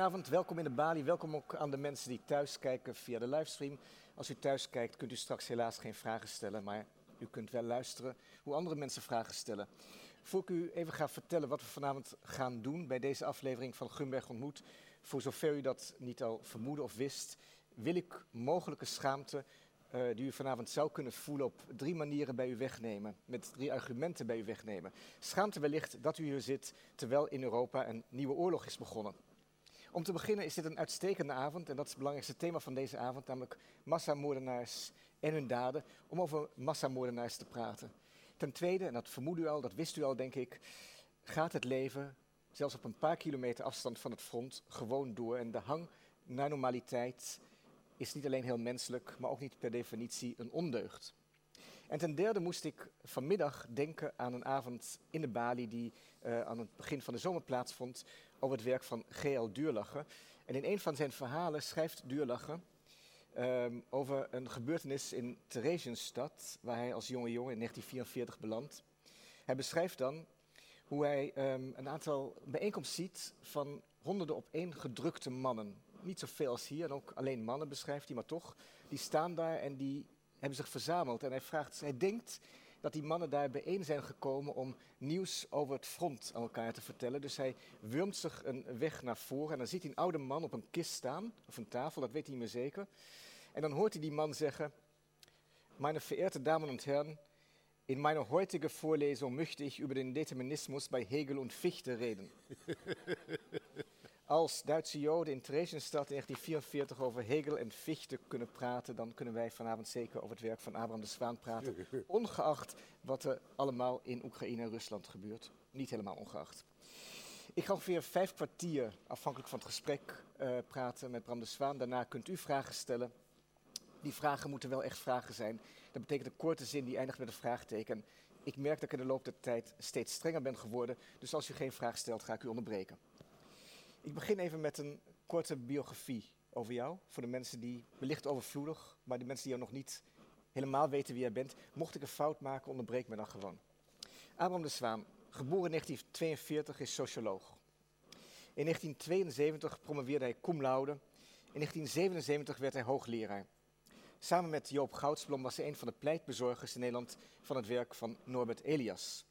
Goedenavond, welkom in de Bali. Welkom ook aan de mensen die thuis kijken via de livestream. Als u thuis kijkt, kunt u straks helaas geen vragen stellen, maar u kunt wel luisteren hoe andere mensen vragen stellen. Voor ik u even ga vertellen wat we vanavond gaan doen bij deze aflevering van Gunberg ontmoet, voor zover u dat niet al vermoedde of wist, wil ik mogelijke schaamte uh, die u vanavond zou kunnen voelen op drie manieren bij u wegnemen. Met drie argumenten bij u wegnemen. Schaamte wellicht dat u hier zit terwijl in Europa een nieuwe oorlog is begonnen. Om te beginnen is dit een uitstekende avond en dat is het belangrijkste thema van deze avond, namelijk massamoordenaars en hun daden, om over massamoordenaars te praten. Ten tweede, en dat vermoedt u al, dat wist u al denk ik, gaat het leven, zelfs op een paar kilometer afstand van het front, gewoon door en de hang naar normaliteit is niet alleen heel menselijk, maar ook niet per definitie een ondeugd. En ten derde moest ik vanmiddag denken aan een avond in de Bali die uh, aan het begin van de zomer plaatsvond over het werk van G.L. Duurlacher. En in een van zijn verhalen schrijft Duurlacher um, over een gebeurtenis in Theresienstadt, waar hij als jonge jongen in 1944 belandt. Hij beschrijft dan hoe hij um, een aantal bijeenkomsten ziet van honderden op één gedrukte mannen niet zoveel als hier, en ook alleen mannen beschrijft hij, maar toch, die staan daar en die hebben zich verzameld. En hij, vraagt, hij denkt dat die mannen daar bijeen zijn gekomen om nieuws over het front aan elkaar te vertellen. Dus hij wurmt zich een weg naar voren en dan ziet hij een oude man op een kist staan, of een tafel, dat weet hij niet meer zeker. En dan hoort hij die man zeggen, meine verehrte Damen und Herren, in meiner heutigen Vorlesung möchte ich über den Determinismus bei Hegel und Fichte reden. als Duitse Joden in Theresienstadt in 1944 over Hegel en Fichte kunnen praten, dan kunnen wij vanavond zeker over het werk van Abraham de Zwaan praten. Ongeacht wat er allemaal in Oekraïne en Rusland gebeurt. Niet helemaal ongeacht. Ik ga ongeveer vijf kwartier, afhankelijk van het gesprek, uh, praten met Bram de Zwaan. Daarna kunt u vragen stellen. Die vragen moeten wel echt vragen zijn. Dat betekent een korte zin die eindigt met een vraagteken. Ik merk dat ik in de loop der tijd steeds strenger ben geworden. Dus als u geen vraag stelt, ga ik u onderbreken. Ik begin even met een korte biografie over jou. Voor de mensen die wellicht overvloedig, maar de mensen die jou nog niet helemaal weten wie jij bent. Mocht ik een fout maken, onderbreek me dan gewoon. Abraham de Zwaan, geboren in 1942, is socioloog. In 1972 promoveerde hij cum laude. In 1977 werd hij hoogleraar. Samen met Joop Goudsblom was hij een van de pleitbezorgers in Nederland van het werk van Norbert Elias.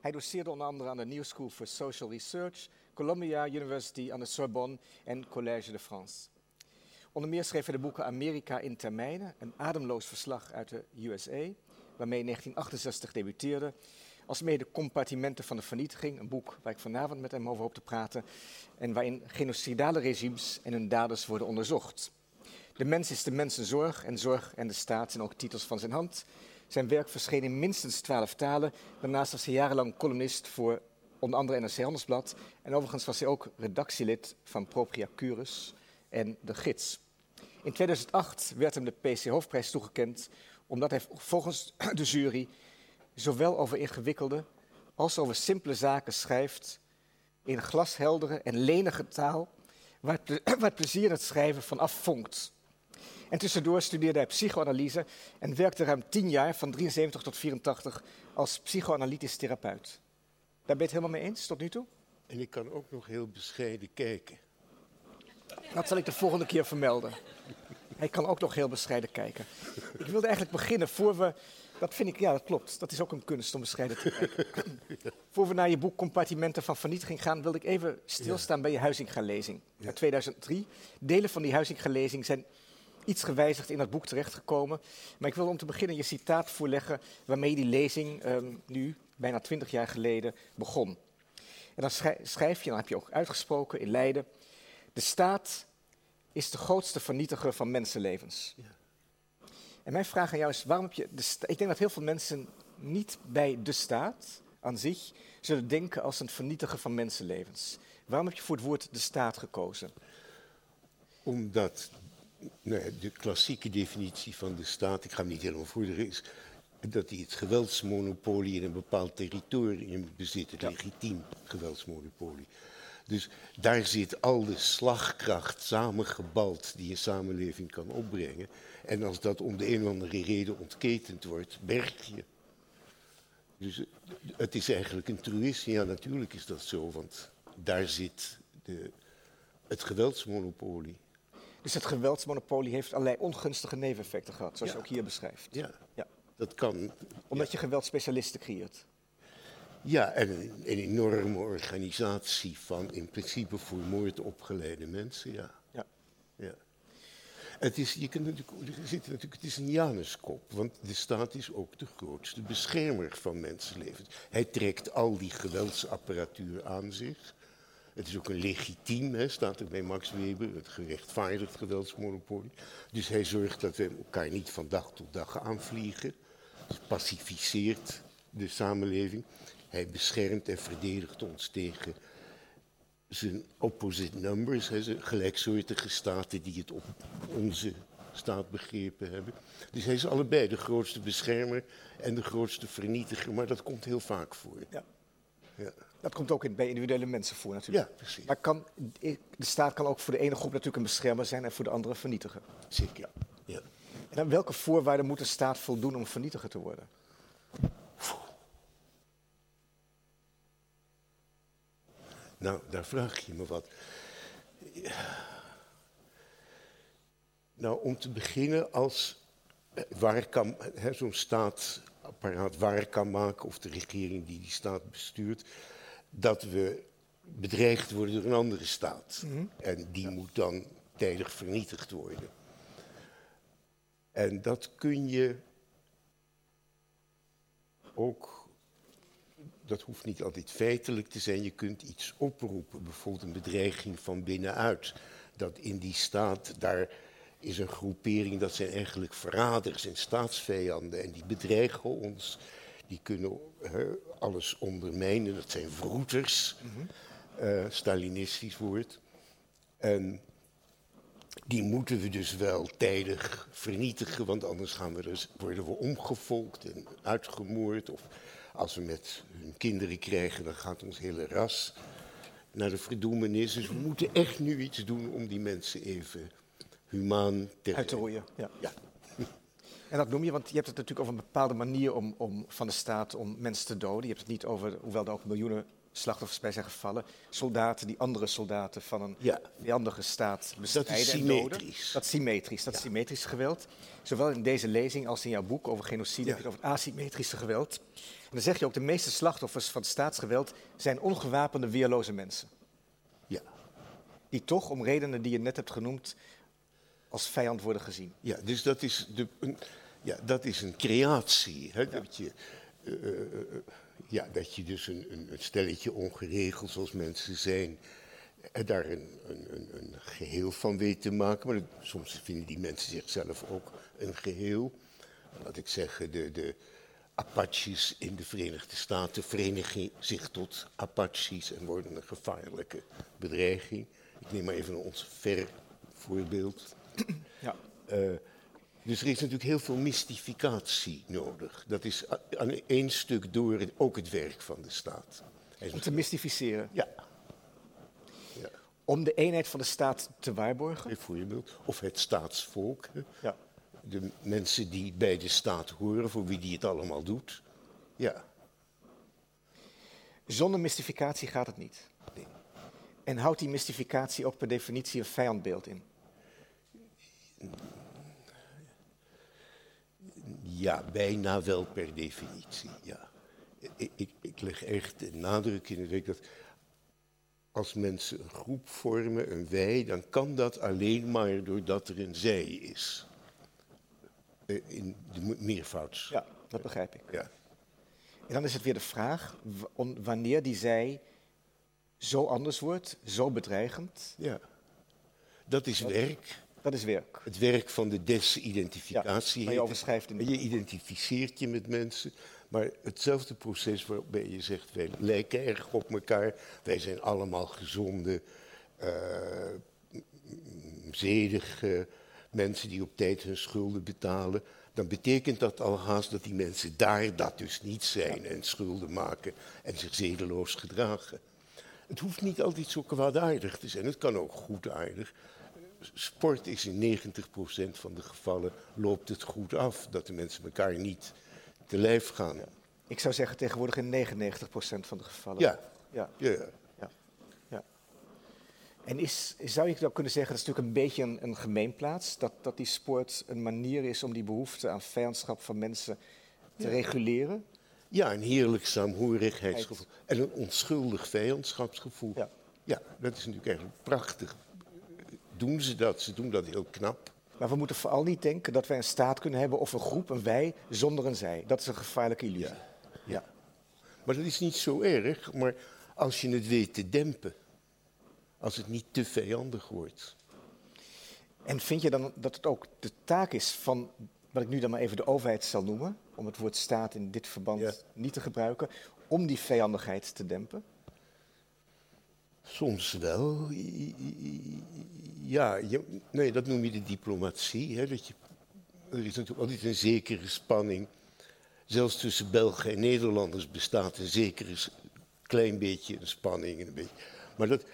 Hij doseerde onder andere aan de New School for Social Research, Columbia University aan de Sorbonne en Collège de France. Onder meer schreef hij de boeken Amerika in termijnen, een ademloos verslag uit de USA, waarmee in 1968 debuteerde, als mede Compartimenten van de Vernietiging, een boek waar ik vanavond met hem over hoop te praten, en waarin genocidale regimes en hun daders worden onderzocht. De mens is de mensenzorg en zorg en de staat zijn ook titels van zijn hand. Zijn werk verscheen in minstens twaalf talen. Daarnaast was hij jarenlang columnist voor onder andere NRC Handelsblad. En overigens was hij ook redactielid van Propria Curus en De Gids. In 2008 werd hem de PC Hoofdprijs toegekend omdat hij volgens de jury zowel over ingewikkelde als over simpele zaken schrijft in glasheldere en lenige taal, waar het, plezier het schrijven van afvonkt. En tussendoor studeerde hij psychoanalyse en werkte ruim tien jaar, van 73 tot 84, als psychoanalytisch therapeut. Daar ben je het helemaal mee eens tot nu toe? En ik kan ook nog heel bescheiden kijken. Dat zal ik de volgende keer vermelden. Hij kan ook nog heel bescheiden kijken. Ik wilde eigenlijk beginnen voor we. Dat vind ik, ja, dat klopt. Dat is ook een kunst om bescheiden te kijken. Voor we naar je boek Compartimenten van Vernietiging gaan, wilde ik even stilstaan bij je Huizinga-lezing uit 2003. Delen van die Huizinga-lezing zijn iets gewijzigd in dat boek terechtgekomen. Maar ik wil om te beginnen je citaat voorleggen waarmee die lezing um, nu, bijna twintig jaar geleden, begon. En dan schrijf je, dan heb je ook uitgesproken in Leiden, de staat is de grootste vernietiger van mensenlevens. Ja. En mijn vraag aan jou is, waarom heb je de Ik denk dat heel veel mensen niet bij de staat aan zich zullen denken als een vernietiger van mensenlevens. Waarom heb je voor het woord de staat gekozen? Omdat de klassieke definitie van de staat, ik ga hem niet helemaal voorderen, is dat hij het geweldsmonopolie in een bepaald territorium bezit, een legitiem geweldsmonopolie. Dus daar zit al de slagkracht samengebald die een samenleving kan opbrengen. En als dat om de een of andere reden ontketend wordt, berg je. Dus het is eigenlijk een truïsme. Ja, natuurlijk is dat zo, want daar zit de Het geweldsmonopolie. Dus het geweldsmonopolie heeft allerlei ongunstige neveneffecten gehad, zoals Ja. je ook hier beschrijft. Ja, Ja. Dat kan. Omdat je geweldsspecialisten creëert. Ja, en een, een enorme organisatie van in principe voor moord opgeleide mensen, ja. Ja. ja. Het is, je kunt natuurlijk, er zit natuurlijk, het is een Januskop, want de staat is ook de grootste beschermer van mensenlevens. Hij trekt al die geweldsapparatuur aan zich. Het is ook een legitiem, hè, staat er bij Max Weber, het gerechtvaardigd geweldsmonopolie. Dus hij zorgt dat we elkaar niet van dag tot dag aanvliegen. Pacificeert de samenleving. Hij beschermt en verdedigt ons tegen zijn opposite numbers, hè, zijn gelijksoortige staten die het op onze staat begrepen hebben. Dus hij is allebei de grootste beschermer en de grootste vernietiger, maar dat komt heel vaak voor. Ja. Ja, Dat komt ook bij individuele mensen voor natuurlijk. ja precies. Maar kan, de staat kan ook voor de ene groep natuurlijk een beschermer zijn en voor de andere vernietiger. Zeker. Ja. En aan welke voorwaarden moet een staat voldoen om vernietiger te worden? Nou, daar vraag je me wat. Nou, om te beginnen als eh, waar kan, hè, zo'n staatapparaat waar kan maken, of de regering die die staat bestuurt, dat we bedreigd worden door een andere staat. En die moet dan tijdig vernietigd worden. En dat kun je ook dat hoeft niet altijd feitelijk te zijn. Je kunt iets oproepen, bijvoorbeeld een bedreiging van binnenuit. Dat in die staat, daar is een groepering, dat zijn eigenlijk verraders en staatsvijanden. En die bedreigen ons. Die kunnen alles ondermijnen. Dat zijn vroeters, eh, Stalinistisch woord. En die moeten we dus wel tijdig vernietigen, want anders gaan we dus, worden we omgevolkt en uitgemoord. Of als we met hun kinderen krijgen, dan gaat ons hele ras naar de verdoemenis. Dus we moeten echt nu iets doen om die mensen even humaan te Uit te roeien. Ja. Ja, En dat noem je, want je hebt het natuurlijk over een bepaalde manier om, om, van de staat om mensen te doden. Je hebt het niet over, hoewel er ook miljoenen slachtoffers bij zijn gevallen, soldaten die andere soldaten van een Ja. vijandige staat bestrijden en doden. symmetrisch. Dat is symmetrisch. Dat is symmetrisch geweld. Zowel in deze lezing als in jouw boek over genocide Ja. heb je het over het asymmetrische geweld. En dan zeg je ook, de meeste slachtoffers van staatsgeweld zijn ongewapende, weerloze mensen. ja, Die toch, om redenen die je net hebt genoemd, als vijand worden gezien. ja dus dat is, de, een, ja, dat is een creatie. Hè, dat, je, eh, eh, eh, ja, dat je dus een, een, een stelletje ongeregeld zoals mensen zijn, en daar een, een, een, een geheel van weet te maken. Maar dat- soms vinden die mensen zichzelf ook een geheel. Laat ik zeggen, de, de Apaches in de Verenigde Staten verenigen zich tot Apaches en worden een gevaarlijke bedreiging. Ik neem maar even ons ver voorbeeld. Ja. Eh, dus er is natuurlijk heel veel mystificatie nodig. Dat is aan één stuk door het- ook het werk van de staat. Om te mystificeren. ja. ja, Om de eenheid van de staat te waarborgen. bijvoorbeeld. Of het staatsvolk. Ja. De mensen die bij de staat horen, voor wie die het allemaal doet. Ja, Zonder mystificatie gaat het niet. nee. En houdt die mystificatie ook per definitie een vijandbeeld in? Ja, bijna wel per definitie, ja. Ik, ik, ik leg echt de nadruk in het dat als mensen een groep vormen, een wij, dan kan dat alleen maar doordat er een zij is. Eh, In de me- meervouds. Ja, dat begrijp ik. Ja. En dan is het weer de vraag wanneer die zij zo anders wordt, zo bedreigend. ja. Dat is werk. Dat is werk. Het werk van de desidentificatie. Ja, je het. Je identificeert je met mensen. Maar hetzelfde proces waarbij je zegt, wij lijken erg op elkaar. Wij zijn allemaal gezonde, eh, zedige mensen die op tijd hun schulden betalen. Dan betekent dat al haast dat die mensen daar dat dus niet zijn. En schulden maken en zich zedeloos gedragen. Het hoeft niet altijd zo kwaadaardig te zijn. Het kan ook goedaardig. Sport is in 90% van de gevallen loopt het goed af. Dat de mensen elkaar niet te lijf gaan. Ja. Ik zou zeggen tegenwoordig in 99% van de gevallen. Ja. Ja, ja. ja, ja. En is, zou je dan kunnen zeggen, dat is natuurlijk een beetje een, een gemeenplaats, dat, dat die sport een manier is om die behoefte aan vijandschap van mensen te reguleren? Ja, een heerlijk saamhorigheidsgevoel. En een onschuldig vijandschapsgevoel. Ja. ja, dat is natuurlijk eigenlijk prachtig. Doen ze dat? Ze doen dat heel knap. Maar we moeten vooral niet denken dat wij een staat kunnen hebben of een groep, een wij, zonder een zij. Dat is een gevaarlijke illusie. Ja. ja. Maar dat is niet zo erg, maar als je het weet te dempen. Als het niet te vijandig wordt. En vind je dan dat het ook de taak is van, wat ik nu dan maar even de overheid zal noemen, om het woord staat in dit verband niet te gebruiken, om die vijandigheid te dempen? Soms wel. Ja, nee, dat noem je de diplomatie. Hè, dat je, er is natuurlijk altijd een zekere spanning. Zelfs tussen Belgen en Nederlanders bestaat een zekere klein beetje een spanning. Een beetje. Maar dat,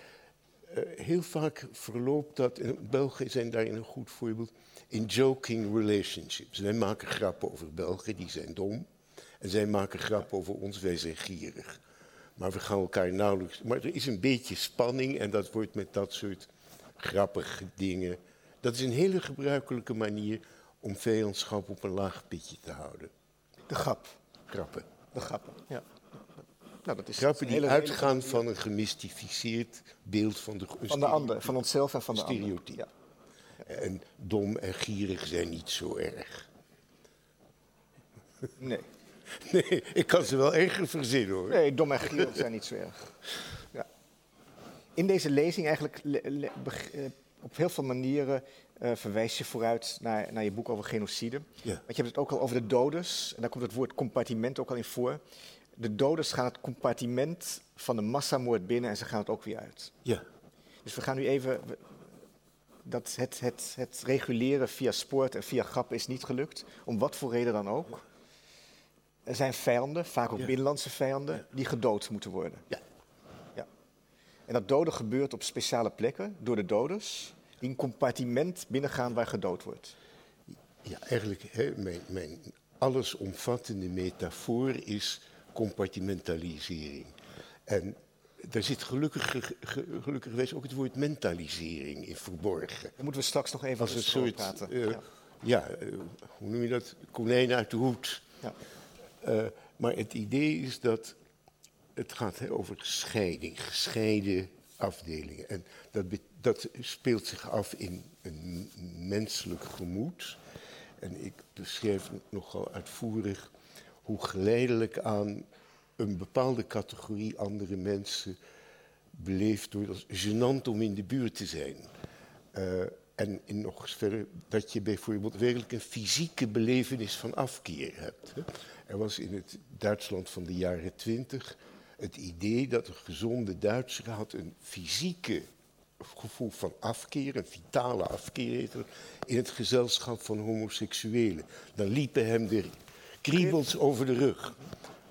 uh, heel vaak verloopt dat, en Belgen zijn daarin een goed voorbeeld, in joking relationships. Wij maken grappen over Belgen, die zijn dom. En zij maken grappen over ons, wij zijn gierig. Maar we gaan elkaar nauwelijks. Maar er is een beetje spanning en dat wordt met dat soort grappige dingen. Dat is een hele gebruikelijke manier om vijandschap op een laag pitje te houden. De grap. Grappen. De grappen, ja. Nou, dat is Grappen die uitgaan van een gemystificeerd beeld van de Van de ander, van onszelf en van de stereotype. Ja. En dom en gierig zijn niet zo erg. Nee. Nee, ik kan ze wel erger verzinnen hoor. Nee, dom en gierig zijn niet zo erg. Ja. In deze lezing eigenlijk eh, op heel veel manieren uh, verwijs je vooruit naar, naar je boek over genocide. Ja. Want je hebt het ook al over de doders, en daar komt het woord compartiment ook al in voor. De doders gaan het compartiment van de massamoord binnen en ze gaan het ook weer uit. Ja. Dus we gaan nu even. Dat het, het, het reguleren via sport en via grappen is niet gelukt, om wat voor reden dan ook. Er zijn vijanden, vaak ook binnenlandse vijanden, die gedood moeten worden. Ja. ja. En dat doden gebeurt op speciale plekken door de doders, die een compartiment binnengaan waar gedood wordt. Ja, eigenlijk, hè, mijn, mijn allesomvattende metafoor is compartimentalisering. En daar zit gelukkig, gelukkig ook het woord mentalisering in verborgen. Daar moeten we straks nog even over praten. Uh, ja, uh, hoe noem je dat? Konijn uit de hoed. Ja. Uh, maar het idee is dat het gaat over scheiding, gescheiden afdelingen. En dat, dat speelt zich af in een menselijk gemoed. En ik beschrijf nogal uitvoerig hoe geleidelijk aan een bepaalde categorie andere mensen beleefd wordt als gênant om in de buurt te zijn. Uh, en in nog verder dat je bijvoorbeeld werkelijk een fysieke belevenis van afkeer hebt. Er was in het Duitsland van de jaren twintig het idee dat een gezonde Duitser had een fysieke gevoel van afkeer, een vitale afkeer in het gezelschap van homoseksuelen. Dan liepen hem de kriebels over de rug.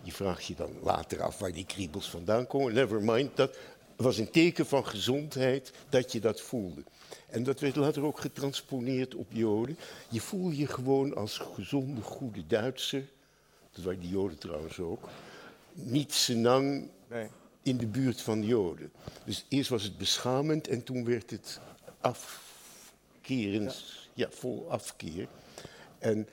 Je vraagt je dan later af waar die kriebels vandaan komen. Never mind, dat was een teken van gezondheid dat je dat voelde. En dat werd later ook getransponeerd op Joden. Je voel je gewoon als gezonde, goede Duitser, dat waren die Joden trouwens ook, niet senang nee. in de buurt van Joden. Dus eerst was het beschamend en toen werd het afkerend, ja, ja vol afkeer. En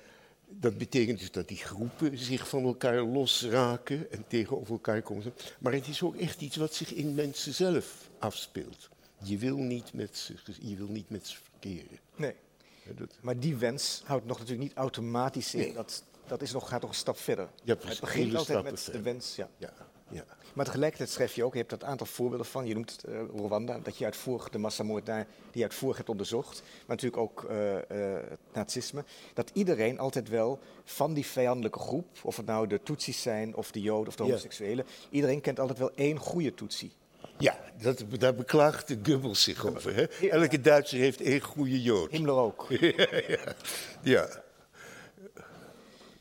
dat betekent dus dat die groepen zich van elkaar losraken en tegenover elkaar komen. Maar het is ook echt iets wat zich in mensen zelf afspeelt. Je wil niet met ze, je wil niet met ze verkeren. Nee. dat... Maar die wens houdt nog natuurlijk niet automatisch in. Dat, dat is nog, gaat nog een stap verder. Ja, het begint altijd met de wens. Ja. Ja, ja. Maar tegelijkertijd schrijf je ook, je hebt dat aantal voorbeelden van, je noemt uh, Rwanda, dat je uitvoerig de massamoord daar, die je uitvoerig hebt onderzocht, maar natuurlijk ook uh, uh, het nazisme, dat iedereen altijd wel van die vijandelijke groep, of het nou de Tutsis zijn, of de Joden, of de homoseksuelen, iedereen kent altijd wel één goede Tutsi. Ja, dat, daar beklaagt de Goebbels zich over. Hè? Elke Duitser heeft één goede Jood. Himmler ook. ja. ja.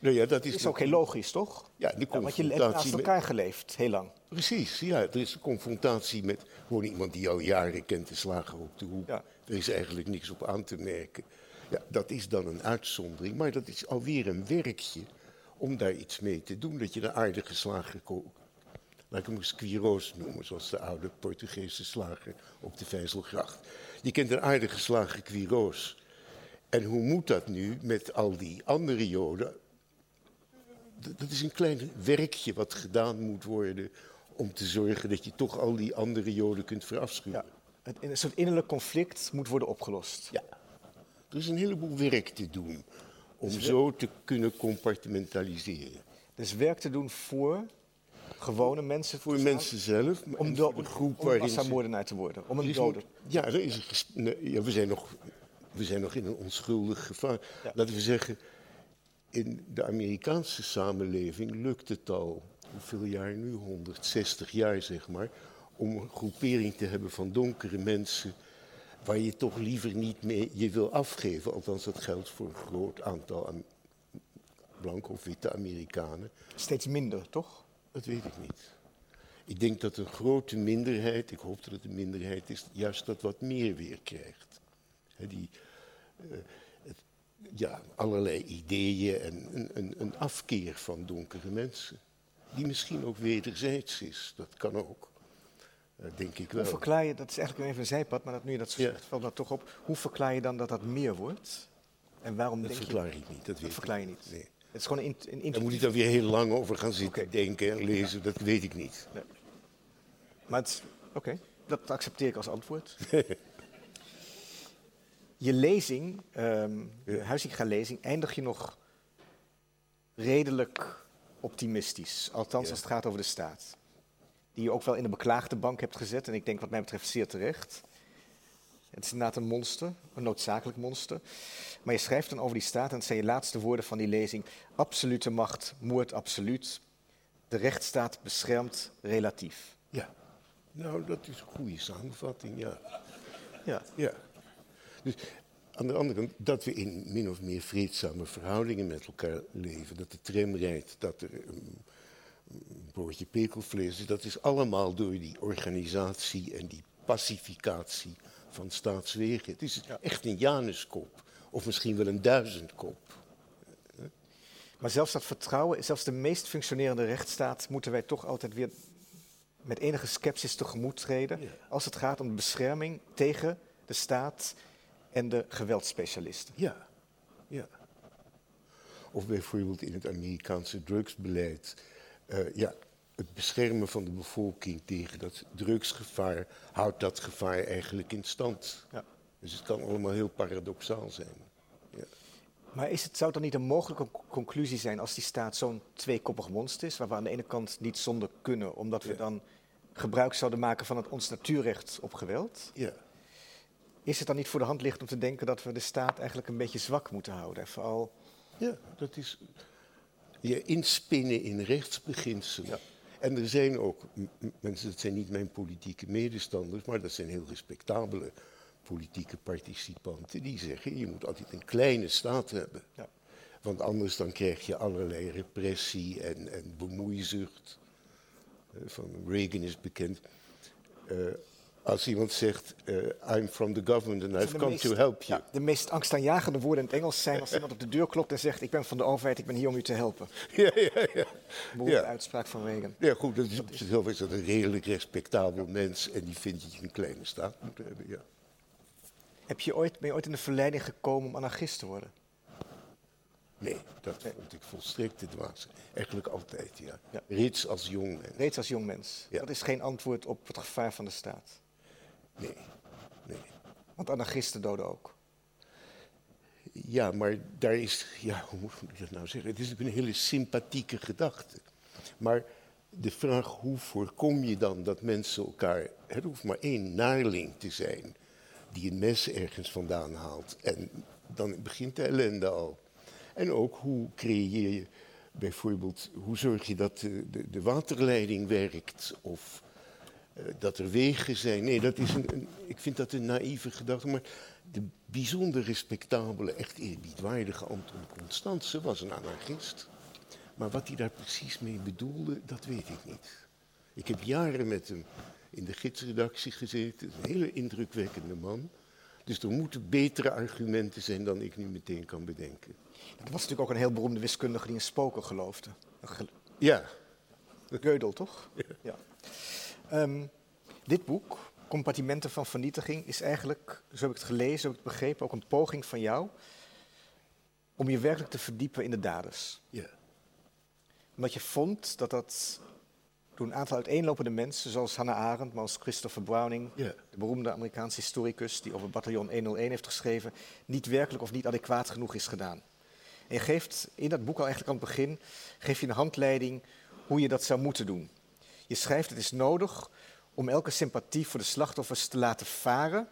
Nou ja, dat is, is ook heel logisch, toch? Ja, de confrontatie. want je hebt naast elkaar geleefd, heel lang. Precies, ja. Er is een confrontatie met gewoon iemand die al jaren kent, de slager op de hoek. Ja. Er is eigenlijk niks op aan te merken. Ja, dat is dan een uitzondering, maar dat is alweer een werkje om daar iets mee te doen. Dat je een aardige slager laat ik hem Quiroz noemen, zoals de oude Portugese slager op de Vijzelgracht. Die kent een aardige slager Quiroz. En hoe moet dat nu met al die andere Joden? Dat is een klein werkje wat gedaan moet worden om te zorgen dat je toch al die andere Joden kunt verafschuwen. Ja, een soort innerlijk conflict moet worden opgelost. Ja, er is een heleboel werk te doen om zo te kunnen compartimentaliseren. Dus werk te doen voor gewone mensen? Voor mensen zelf. Om, do- een groep om massamoordenaar te worden, om een doder. Ja, er is een, ja, we, zijn nog, we zijn nog in een onschuldig gevaar. Laten we zeggen, in de Amerikaanse samenleving lukt het al, hoeveel jaar nu? 160 jaar zeg maar, om een groepering te hebben van donkere mensen waar je toch liever niet mee je wil afgeven. Althans, dat geldt voor een groot aantal blanke of witte Amerikanen. Steeds minder, toch? Dat weet ik niet. Ik denk dat een grote minderheid, ik hoop dat het een minderheid is, juist dat wat meer weer krijgt. die, uh, het, ja, allerlei ideeën en een, een, een, afkeer van donkere mensen. Die misschien ook wederzijds is, dat kan ook. Uh, denk ik wel. Hoe verklaar je, dat is eigenlijk even een zijpad, maar dat, nu je dat zegt, ja. valt dat toch op. Hoe verklaar je dan dat dat meer wordt? En waarom dat denk verklaar je, ik niet. Dat, dat verklaar je niet. Nee. Het is gewoon een, een Daar moet ik dan weer heel lang over gaan zitten denken en lezen, dat weet ik niet. Nee. Maar oké, dat accepteer ik als antwoord. je lezing, um, ja. Huizinga-lezing, eindig je nog redelijk optimistisch. Althans, ja. als het gaat over de staat. Die je ook wel in de beklaagde bank hebt gezet. En ik denk wat mij betreft zeer terecht. Het is inderdaad een monster, een noodzakelijk monster. Maar je schrijft dan over die staat, en het zijn je laatste woorden van die lezing. Absolute macht, moord absoluut. De rechtsstaat beschermt relatief. Ja, nou dat is een goede samenvatting, ja. Ja. ja. Dus aan de andere kant, dat we in min of meer vreedzame verhoudingen met elkaar leven. Dat de tram rijdt, dat er een, een broodje pekelvlees is. Dat is allemaal door die organisatie en die pacificatie van staatswegen. Het is echt een Januskop, of misschien wel een duizendkop. Maar zelfs dat vertrouwen, zelfs de meest functionerende rechtsstaat, moeten wij toch altijd weer met enige sceptisch tegemoet treden. Ja. Als het gaat om de bescherming tegen de staat en de geweldspecialisten. Ja, ja. Of bijvoorbeeld in het Amerikaanse drugsbeleid. Uh, ja, het beschermen van de bevolking tegen dat drugsgevaar houdt dat gevaar eigenlijk in stand. Ja. Dus het kan allemaal heel paradoxaal zijn. Ja. Maar is het, zou het dan niet een mogelijke conclusie zijn als die staat zo'n tweekoppig monster is, waar we aan de ene kant niet zonder kunnen, omdat we ja. dan gebruik zouden maken van het ons natuurrecht op geweld? Ja. Is het dan niet voor de hand licht om te denken dat we de staat eigenlijk een beetje zwak moeten houden? Vooral... Ja, dat is je inspinnen in rechtsbeginselen. Ja. En er zijn ook mensen, dat zijn niet mijn politieke medestanders, maar dat zijn heel respectabele politieke participanten, die zeggen je moet altijd een kleine staat hebben. Ja. Want anders dan krijg je allerlei repressie en, en bemoeizucht. Van Reagan is bekend. Uh, als iemand zegt, uh, I'm from the government and I've come meest, to help you. Ja, de meest angstaanjagende woorden in het Engels zijn als iemand op de deur klopt en zegt, ik ben van de overheid, ik ben hier om u te helpen. Ja, ja, ja. Ja. uitspraak van Reagan. Ja, goed, dat is op zichzelf is dat een redelijk respectabel mens en die vindt dat je een kleine staat moet hebben, ja. Heb je ooit, ben je ooit in de verleiding gekomen om anarchist te worden? Nee, dat nee. vond ik volstrekt te dwaas. Eigenlijk altijd, ja. ja. Reeds als jong mens. Reeds als jong mens. Ja. Dat is geen antwoord op het gevaar van de staat. Nee, nee. Want anarchisten doden ook. Ja, maar daar is, ja, hoe moet ik dat nou zeggen? Het is een hele sympathieke gedachte. Maar de vraag hoe voorkom je dan dat mensen elkaar. Er hoeft maar één naarling te zijn die een mes ergens vandaan haalt. En dan begint de ellende al. En ook hoe creëer je bijvoorbeeld, hoe zorg je dat de, de, de waterleiding werkt? Of dat er wegen zijn. Nee, dat is een, een, ik vind dat een naïeve gedachte. Maar de bijzonder respectabele, echt eerbiedwaardige Anton Constance was een anarchist. Maar wat hij daar precies mee bedoelde, dat weet ik niet. Ik heb jaren met hem in de gidsredactie gezeten. Een hele indrukwekkende man. Dus er moeten betere argumenten zijn dan ik nu meteen kan bedenken. Er was natuurlijk ook een heel beroemde wiskundige die in spoken geloofde. Ja, Gödel, toch? Ja. Ehm, dit boek, Compartimenten van Vernietiging, is eigenlijk, zo heb ik het gelezen, zo heb ik het begrepen, ook een poging van jou om je werkelijk te verdiepen in de daders. Ja. Omdat je vond dat dat door een aantal uiteenlopende mensen, zoals Hannah Arendt, maar als Christopher Browning, Ja. de beroemde Amerikaanse historicus die over bataljon 101 heeft geschreven, niet werkelijk of niet adequaat genoeg is gedaan. En je geeft in dat boek al eigenlijk aan het begin, geef je een handleiding hoe je dat zou moeten doen. Je schrijft het is nodig om elke sympathie voor de slachtoffers te laten varen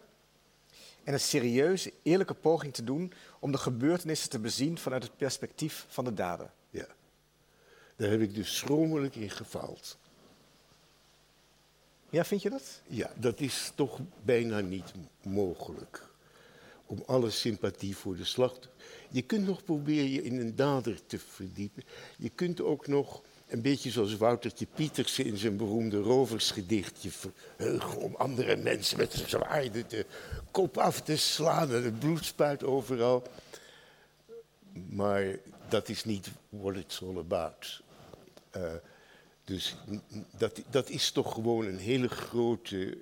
en een serieuze, eerlijke poging te doen om de gebeurtenissen te bezien vanuit het perspectief van de dader. Ja. Daar heb ik dus schromelijk in gefaald. Ja, vind je dat? Ja, dat is toch bijna niet mogelijk. Om alle sympathie voor de slacht. Je kunt nog proberen je in een dader te verdiepen. Je kunt ook nog, een beetje zoals Woutertje Pietersen in zijn beroemde roversgedichtje, verheugen om andere mensen met een zwaarde de kop af te slaan en het bloed spuit overal. Maar dat is niet what it's all about. Eh, dus dat, dat is toch gewoon een hele grote.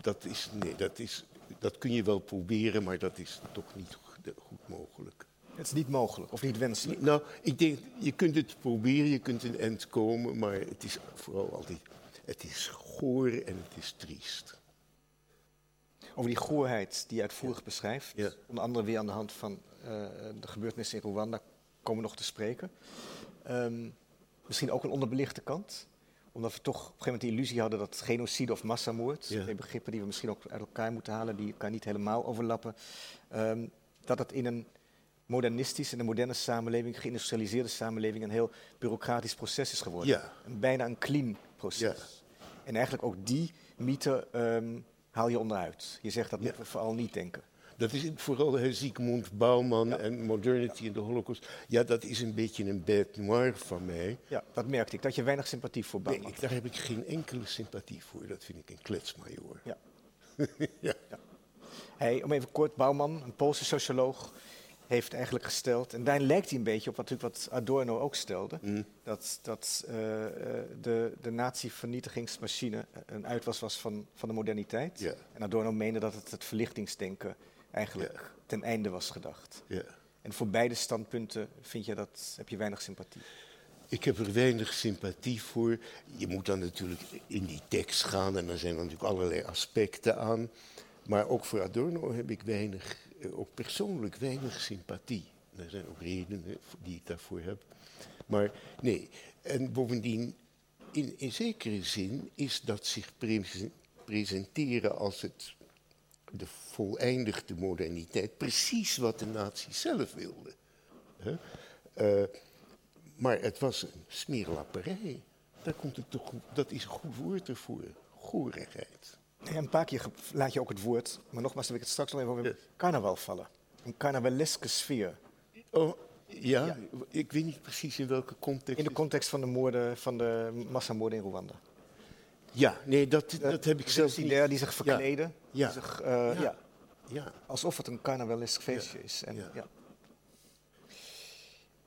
Dat, is, nee, dat, is, dat kun je wel proberen, maar dat is toch niet go- goed mogelijk. Het is niet mogelijk of niet wenselijk. Nou, ik denk, je kunt het proberen, je kunt een eind komen, maar het is vooral altijd. Het is goor en het is triest. Over die goorheid die je uitvoerig beschrijft, Ja. onder andere weer aan de hand van eh, de gebeurtenissen in Rwanda, komen we nog te spreken. Ehm, misschien ook een onderbelichte kant, omdat we toch op een gegeven moment de illusie hadden dat genocide of massamoord, Ja. twee begrippen die we misschien ook uit elkaar moeten halen, die elkaar niet helemaal overlappen, ehm, dat het in een modernistische, in een moderne samenleving, geïndustrialiseerde samenleving, een heel bureaucratisch proces is geworden. Ja. Een, bijna een clean proces. Ja. En eigenlijk ook die mythe ehm, haal je onderuit. Je zegt dat Ja. moeten we vooral niet denken. Dat is vooral Zygmunt Bauman Ja. en modernity in de Holocaust. Ja, dat is een beetje een bête noire van mij. Ja, dat merkte ik, dat je weinig sympathie voor Nee, Bauman ik, daar heb ik geen enkele sympathie voor. Dat vind ik een kletsmajoor. Ja. ja. Hij, om even kort, Bauman, een Poolse socioloog, heeft eigenlijk gesteld, en daarin lijkt hij een beetje op wat, wat Adorno ook stelde, Mm. dat, dat eh, eh, de, de nazi-vernietigingsmachine een uitwas was van, van de moderniteit. En Adorno meende dat het het verlichtingsdenken eigenlijk ten einde was gedacht. En voor beide standpunten vind je dat, heb je weinig sympathie. Ik heb er weinig sympathie voor. Je moet dan natuurlijk in die tekst gaan en er zijn natuurlijk allerlei aspecten aan. Maar ook voor Adorno heb ik weinig, ook persoonlijk weinig sympathie. Er zijn ook redenen die ik daarvoor heb. Maar nee, en bovendien, in, in zekere zin is dat zich pre- presenteren als het, de voleindigde moderniteit precies wat de nazi's zelf wilden. Hè? Eh, maar het was een smeerlapperij. Daar komt het toch, dat is een goed woord ervoor. Goorigheid. Ja, een paar keer laat je ook het woord, maar nogmaals, daar wil ik het straks nog even over hebben, carnaval vallen. Een carnavaleske sfeer. Oh, ja, Ja. ik weet niet precies in welke context. In de context van de moorden, van de massamoorden in Rwanda. ja, nee, dat, dat heb ik zelf niet. Genocidair die zich verkleden. Ja. Die zich, eh, Ja. ja. Alsof het een carnavalesk feestje is. En, Ja. ja.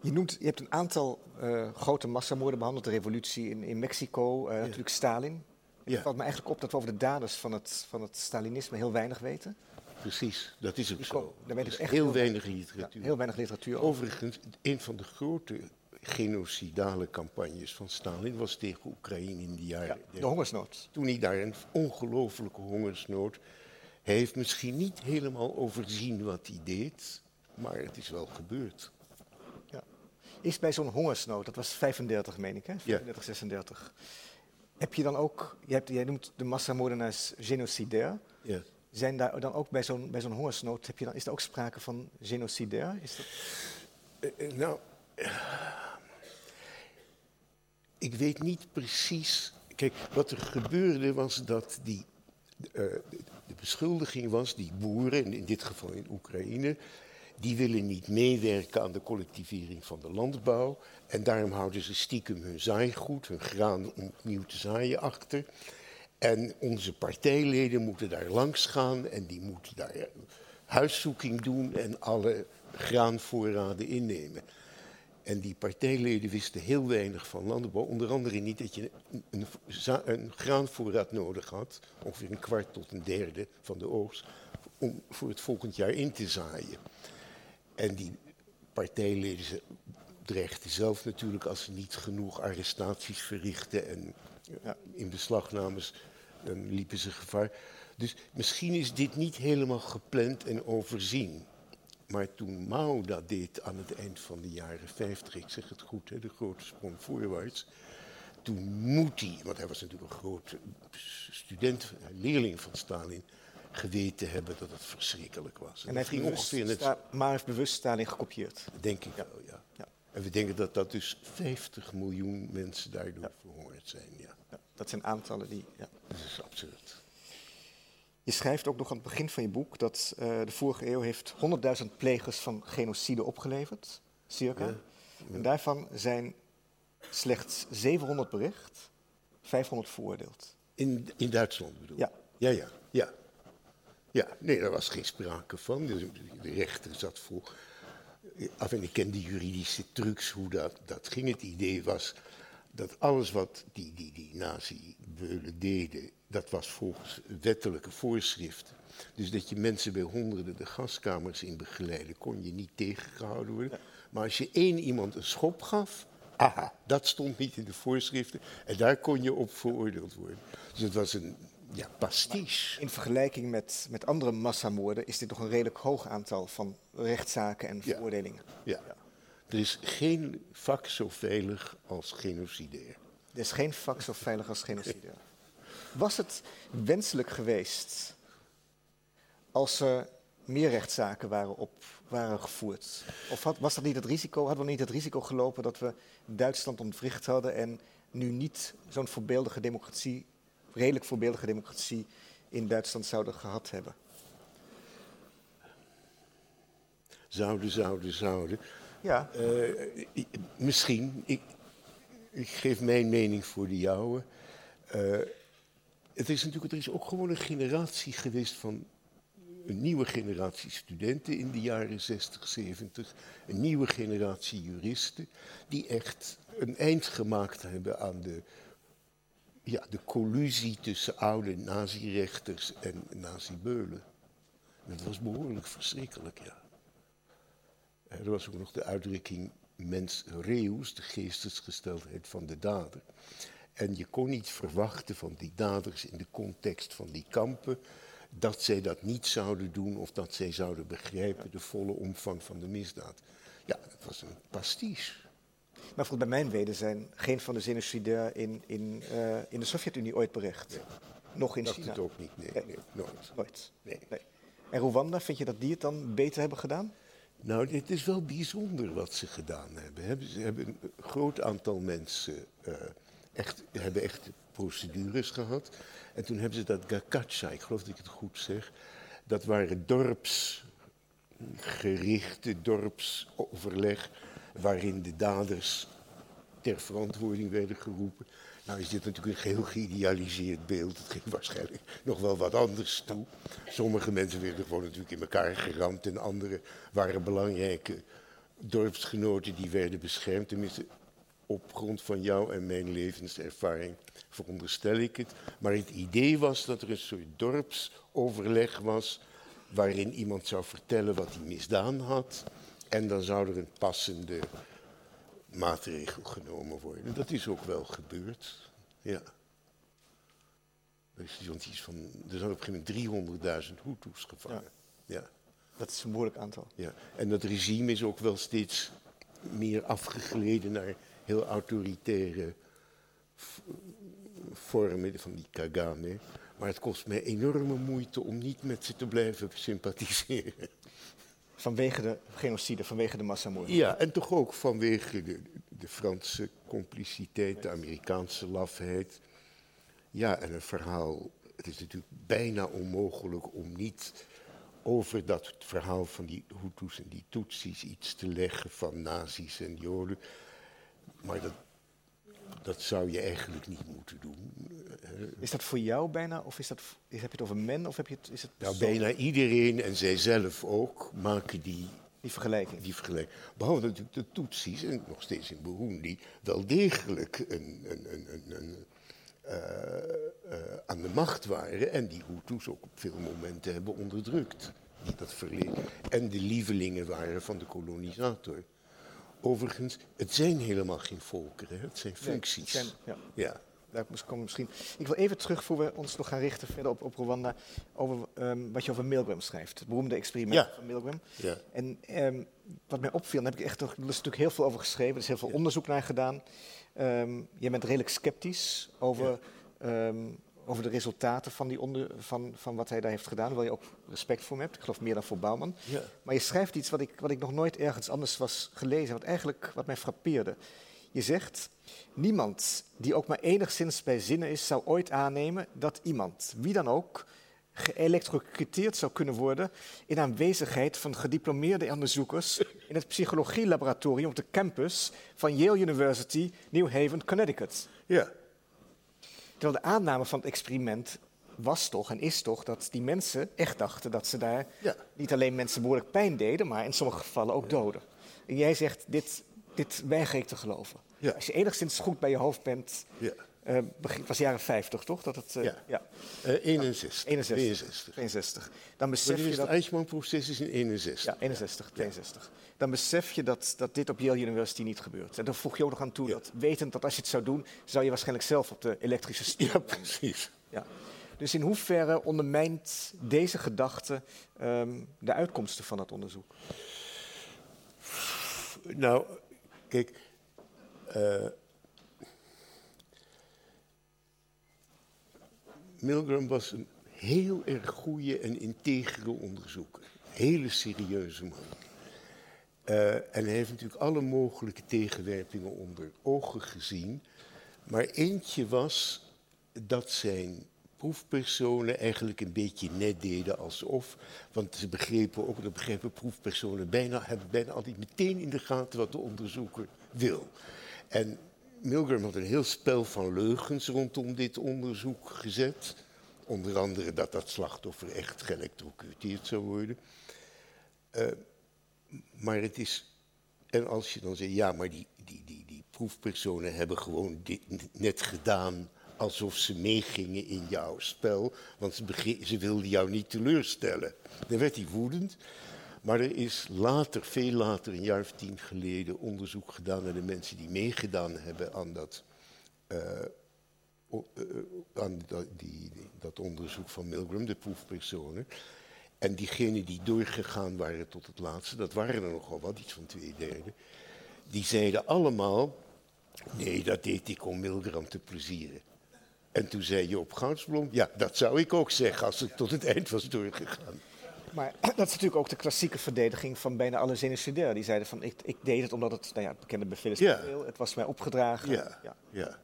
Je, noemt, je hebt een aantal eh, grote massamoorden behandeld. De revolutie in, in Mexico, eh, natuurlijk Stalin. Het valt me eigenlijk op dat we over de daders van het, van het Stalinisme heel weinig weten. precies. Dat is ook Die zo. daar weet ik is echt heel heel weinig Ja, literatuur. heel weinig literatuur over. Overigens, een van de grote genocidale campagnes van Stalin was tegen Oekraïne in de jaren Ja, 30. de hongersnood. toen hij daar een ongelofelijke hongersnood. Hij heeft misschien niet helemaal overzien wat hij deed, maar het is wel gebeurd. Ja. Is bij zo'n hongersnood, dat was 35 meen ik, hè? 35, 36. Heb je dan ook, je hebt, jij noemt de massamoordenaars genocidair. Ja. Zijn daar dan ook bij zo'n, bij zo'n hongersnood, heb je dan, is er ook sprake van genocidair? Is dat, Eh, eh, nou, ik weet niet precies. Kijk, wat er gebeurde was dat die. eh, de beschuldiging was, die boeren, en in dit geval in Oekraïne, die willen niet meewerken aan de collectivering van de landbouw. En daarom houden ze stiekem hun zaaigoed, hun graan om opnieuw te zaaien achter. En onze partijleden moeten daar langs gaan en die moeten daar huiszoeking doen en alle graanvoorraden innemen. En die partijleden wisten heel weinig van landbouw. Onder andere niet dat je een, een, een, graanvoorraad nodig had, ongeveer een kwart tot een derde van de oogst, om voor het volgend jaar in te zaaien. En die partijleden dreigden zelf natuurlijk als ze niet genoeg arrestaties verrichten en ja, in beslagnames, dan liepen ze gevaar. Dus misschien is dit niet helemaal gepland en overzien. Maar toen Mao dat deed aan het eind van de jaren 50, ik zeg het goed, hè, de grote sprong voorwaarts. Toen moet hij, want hij was natuurlijk een groot student, leerling van Stalin, geweten hebben dat het verschrikkelijk was. En, en hij ging ongeveer net. Maar heeft bewust Stalin gekopieerd. Denk ik wel, ja. ja. En we denken dat dat dus 50 miljoen mensen daardoor ja. verhoord zijn. Ja. ja. dat zijn aantallen die. Ja. Dat is absurd. Je schrijft ook nog aan het begin van je boek dat uh, de vorige eeuw heeft 100.000 plegers van genocide opgeleverd, circa. Ja, ja. En daarvan zijn slechts 700 bericht, 500 veroordeeld. In, in Duitsland bedoel Ja. Ja, ja, ja. Ja, nee, daar was geen sprake van. De, de rechter zat vol. Af en ik ken de juridische trucs hoe dat, dat ging. Het idee was dat alles wat die, die, die nazi-beulen deden, dat was volgens wettelijke voorschriften. Dus dat je mensen bij honderden de gaskamers in begeleiden, kon je niet tegengehouden worden. Maar als je één iemand een schop gaf, aha, dat stond niet in de voorschriften. En daar kon je op veroordeeld worden. Dus het was een ja, pastiche. in vergelijking met, met andere massamoorden is dit toch een redelijk hoog aantal van rechtszaken en veroordelingen. Ja. ja. Er is geen vak zo veilig als genocideer. Er is geen vak zo veilig als genocideer. Was het wenselijk geweest als er meer rechtszaken waren, op, waren gevoerd? Of had, was dat niet het risico, hadden we niet het risico gelopen dat we Duitsland ontwricht hadden en nu niet zo'n voorbeeldige democratie, redelijk voorbeeldige democratie in Duitsland zouden gehad hebben? Zouden, zouden, zouden. Ja. Uh, misschien. Ik, ik, geef mijn mening voor de jouwe. Uh, het is natuurlijk, er is ook gewoon een generatie geweest van een nieuwe generatie studenten in de jaren 60, 70, een nieuwe generatie juristen, die echt een eind gemaakt hebben aan de, ja, de collusie tussen oude nazirechters en nazibeulen. Dat was behoorlijk verschrikkelijk, ja. Er was ook nog de uitdrukking mens reus, de geestesgesteldheid van de dader. En je kon niet verwachten van die daders in de context van die kampen dat zij dat niet zouden doen of dat zij zouden begrijpen de volle omvang van de misdaad. Ja, dat was een pastiche. Maar volgens bij mijn weten zijn geen van de genocidair in, in, uh, in de Sovjet-Unie ooit berecht. Nog in dat China. Dat ook niet, nee, nee. nee nooit. nooit. Nee. En Rwanda, vind je dat die het dan beter hebben gedaan? Nou, het is wel bijzonder wat ze gedaan hebben. Ze hebben een groot aantal mensen uh, echt, hebben echt procedures gehad. En toen hebben ze dat Gakacha, ik geloof dat ik het goed zeg, dat waren dorpsgerichte, dorpsoverleg, waarin de daders ter verantwoording werden geroepen. Nou is dit natuurlijk een geheel geïdealiseerd beeld. Het ging waarschijnlijk nog wel wat anders toe. Sommige mensen werden gewoon natuurlijk in elkaar geramd en andere waren belangrijke dorpsgenoten die werden beschermd. Tenminste, op grond van jou en mijn levenservaring veronderstel ik het. Maar het idee was dat er een soort dorpsoverleg was waarin iemand zou vertellen wat hij misdaan had. En dan zou er een passende maatregel genomen worden. Dat is ook wel gebeurd. Ja. Er, is iets van, er zijn op een gegeven moment 300.000 Hutus gevangen. Ja. ja. Dat is een moeilijk aantal. Ja. En dat regime is ook wel steeds meer afgegleden naar heel autoritaire vormen van die Kagame. Maar het kost mij enorme moeite om niet met ze te blijven sympathiseren. Vanwege de genocide, vanwege de massamoord. Ja, en toch ook vanwege de, de Franse compliciteit, de Amerikaanse lafheid. Ja, en een verhaal. Het is natuurlijk bijna onmogelijk om niet over dat verhaal van die Hutus en die Tutsis iets te leggen van nazi's en joden. Maar dat, dat zou je eigenlijk niet moeten doen. Is dat voor jou bijna, of is dat, heb je het over men, of heb je het, is het Nou, bijna iedereen, en zij zelf ook, maken die Die vergelijking. Die vergelijking. Behalve natuurlijk de Tutsis, en nog steeds in Burundi, wel degelijk een, een, een, een, een uh, uh, aan de macht waren en die Hutus ook op veel momenten hebben onderdrukt. Dat verleden. En de lievelingen waren van de kolonisator. Overigens, het zijn helemaal geen volkeren, het zijn functies. Nee, zijn, ja. ja. Daar komen misschien. Ik wil even terug, voor we ons nog gaan richten verder op, op Rwanda, over um, wat je over Milgram schrijft. Het beroemde experiment ja. van Milgram. Ja. En um, wat mij opviel, daar heb ik echt nog, er is natuurlijk heel veel over geschreven, er is heel veel onderzoek naar gedaan. Um, jij bent redelijk sceptisch over, over de resultaten van, die onder, van, van wat hij daar heeft gedaan, hoewel je ook respect voor hem hebt. Ik geloof meer dan voor Bouwman. Ja. Maar je schrijft iets wat ik, wat ik nog nooit ergens anders was gelezen, wat eigenlijk wat mij frappeerde. Je zegt, niemand die ook maar enigszins bij zinnen is, zou ooit aannemen dat iemand, wie dan ook, geëlectrocuteerd zou kunnen worden in aanwezigheid van gediplomeerde onderzoekers in het psychologielaboratorium op de campus van Yale University, New Haven, Connecticut. Ja. Terwijl de aanname van het experiment was toch en is toch dat die mensen echt dachten dat ze daar ja. niet alleen mensen behoorlijk pijn deden, maar in sommige gevallen ook doden. En jij zegt, dit, dit weiger ik te geloven. Ja. Als je enigszins goed bij je hoofd bent, Ja. Uh, begin, was jaren 50 toch? Dat het, uh, Ja. ja. Uh, 61. 61. 62. 62. Dan besef je dat... het Eichmann-proces is in 61. Ja, 61, 62. Dan besef je dat, dat dit op Yale University niet gebeurt. En dan voeg je ook nog aan toe Ja. dat, wetend dat als je het zou doen, zou je waarschijnlijk zelf op de elektrische stoel Ja, precies. Ja. Dus in hoeverre ondermijnt deze gedachte ehm, de uitkomsten van het onderzoek? Nou, kijk. Milgram was een heel erg goede en integere onderzoeker. Hele serieuze man. Eh, en hij heeft natuurlijk alle mogelijke tegenwerpingen onder ogen gezien. Maar eentje was dat zijn proefpersonen eigenlijk een beetje net deden alsof. Want ze begrepen ook, dat begrepen proefpersonen bijna, hebben bijna altijd meteen in de gaten wat de onderzoeker wil. En Milgram had een heel spel van leugens rondom dit onderzoek gezet. Onder andere dat dat slachtoffer echt geëlectrocuteerd zou worden. Uh, maar het is. En als je dan zegt, ja, maar die, die, die, die proefpersonen hebben gewoon dit net gedaan alsof ze meegingen in jouw spel, want ze, ze wilden jou niet teleurstellen. Dan werd hij woedend. Maar er is later, veel later, een jaar of tien geleden, onderzoek gedaan naar de mensen die meegedaan hebben aan dat, o- uh, aan dat, die, dat onderzoek van Milgram, de proefpersonen. En diegenen die doorgegaan waren tot het laatste, dat waren er nogal wat, iets van twee derde, die zeiden allemaal, nee, dat deed ik om Milgram te plezieren. En toen zei Joop Goudsblom, ja, dat zou ik ook zeggen als het tot het eind was doorgegaan. Maar dat is natuurlijk ook de klassieke verdediging van bijna alle genocidaires. Die zeiden van, ik, ik deed het omdat het, nou ja, het bekende bevel is Ja. het was mij opgedragen. Ja, Ja. ja.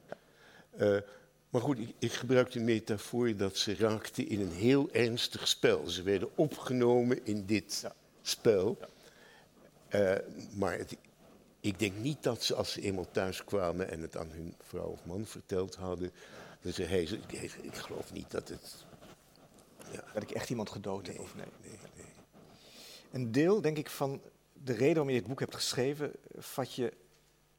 Eh, maar goed, ik, ik gebruik de metafoor dat ze raakten in een heel ernstig spel. Ze werden opgenomen in dit spel. Eh, maar het- ik denk niet dat ze, als ze eenmaal thuis kwamen en het aan hun vrouw of man verteld hadden, dat ze, hey, ik geloof niet dat het. Dat ik echt iemand gedood heb of nee. Een deel, denk ik, van de reden waarom je dit boek hebt geschreven, vat je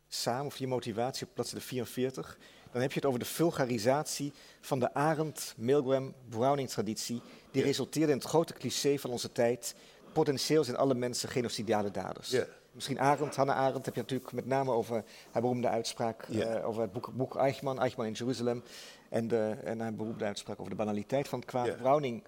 samen, of je motivatie op bladzijde 44. Dan heb je het over de vulgarisatie van de Arendt-Milgram-Browning-traditie, die resulteerde in het grote cliché van onze tijd, potentieel zijn alle mensen genocidiale daders. Ja. Misschien Arendt, Hannah Arendt, heb je natuurlijk met name over haar beroemde uitspraak, Ja. eh, over het boek, boek Eichmann, Eichmann in Jeruzalem, en, de, en beroemde uitspraak over de banaliteit van het kwaad. Ja. Browning,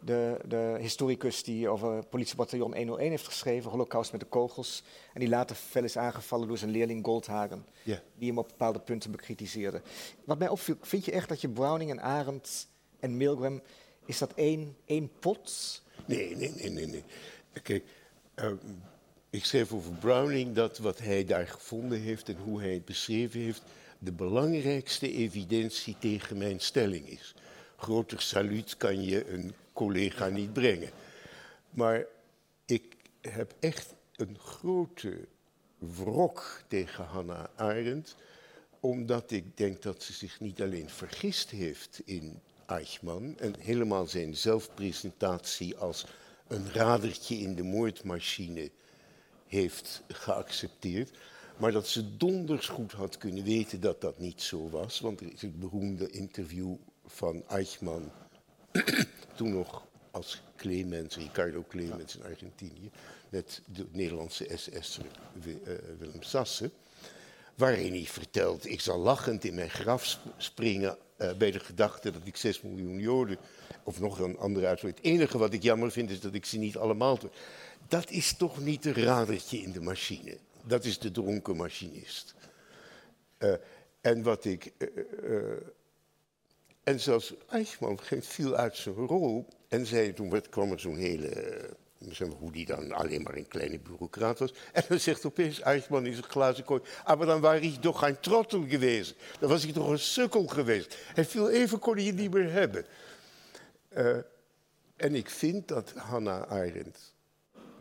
de, de historicus die over politiebataljon 101 heeft geschreven, Holocaust met de kogels, en die later fel is aangevallen door zijn leerling Goldhagen, Ja. die hem op bepaalde punten bekritiseerde. Wat mij opviel, vind je echt dat je Browning en Arendt en Milgram, is dat één, één pot? Nee, nee, nee, nee. nee. Kijk, eh, ik schreef over Browning dat wat hij daar gevonden heeft en hoe hij het beschreven heeft, de belangrijkste evidentie tegen mijn stelling is. Groter saluut kan je een collega niet brengen. Maar ik heb echt een grote wrok tegen Hannah Arendt, omdat ik denk dat ze zich niet alleen vergist heeft in Eichmann en helemaal zijn zelfpresentatie als een radertje in de moordmachine heeft geaccepteerd. Maar dat ze donders goed had kunnen weten dat dat niet zo was. Want er is het beroemde interview van Eichmann, toen nog als Clemens, Ricardo Clemens in Argentinië, met de Nederlandse SS'er eh, Willem Sassen. Waarin hij vertelt, ik zal lachend in mijn graf springen uh, bij de gedachte dat ik 6 miljoen Joden, of nog een andere uitspraak. Het enige wat ik jammer vind is dat ik ze niet allemaal. Dat is toch niet een radertje in de machine. Dat is de dronken machinist. Uh, en wat ik. Uh, en zelfs Eichmann viel uit zijn rol en zei toen werd, kwam er zo'n hele. hoe die dan alleen maar een kleine bureaucraat was. En dan zegt opeens Eichmann in zijn glazen kooi. Ah, maar dan was hij toch geen trottel geweest. Dan was hij toch een sukkel geweest. Hij viel even, kon hij je niet meer hebben. En ik vind dat Hannah Arendt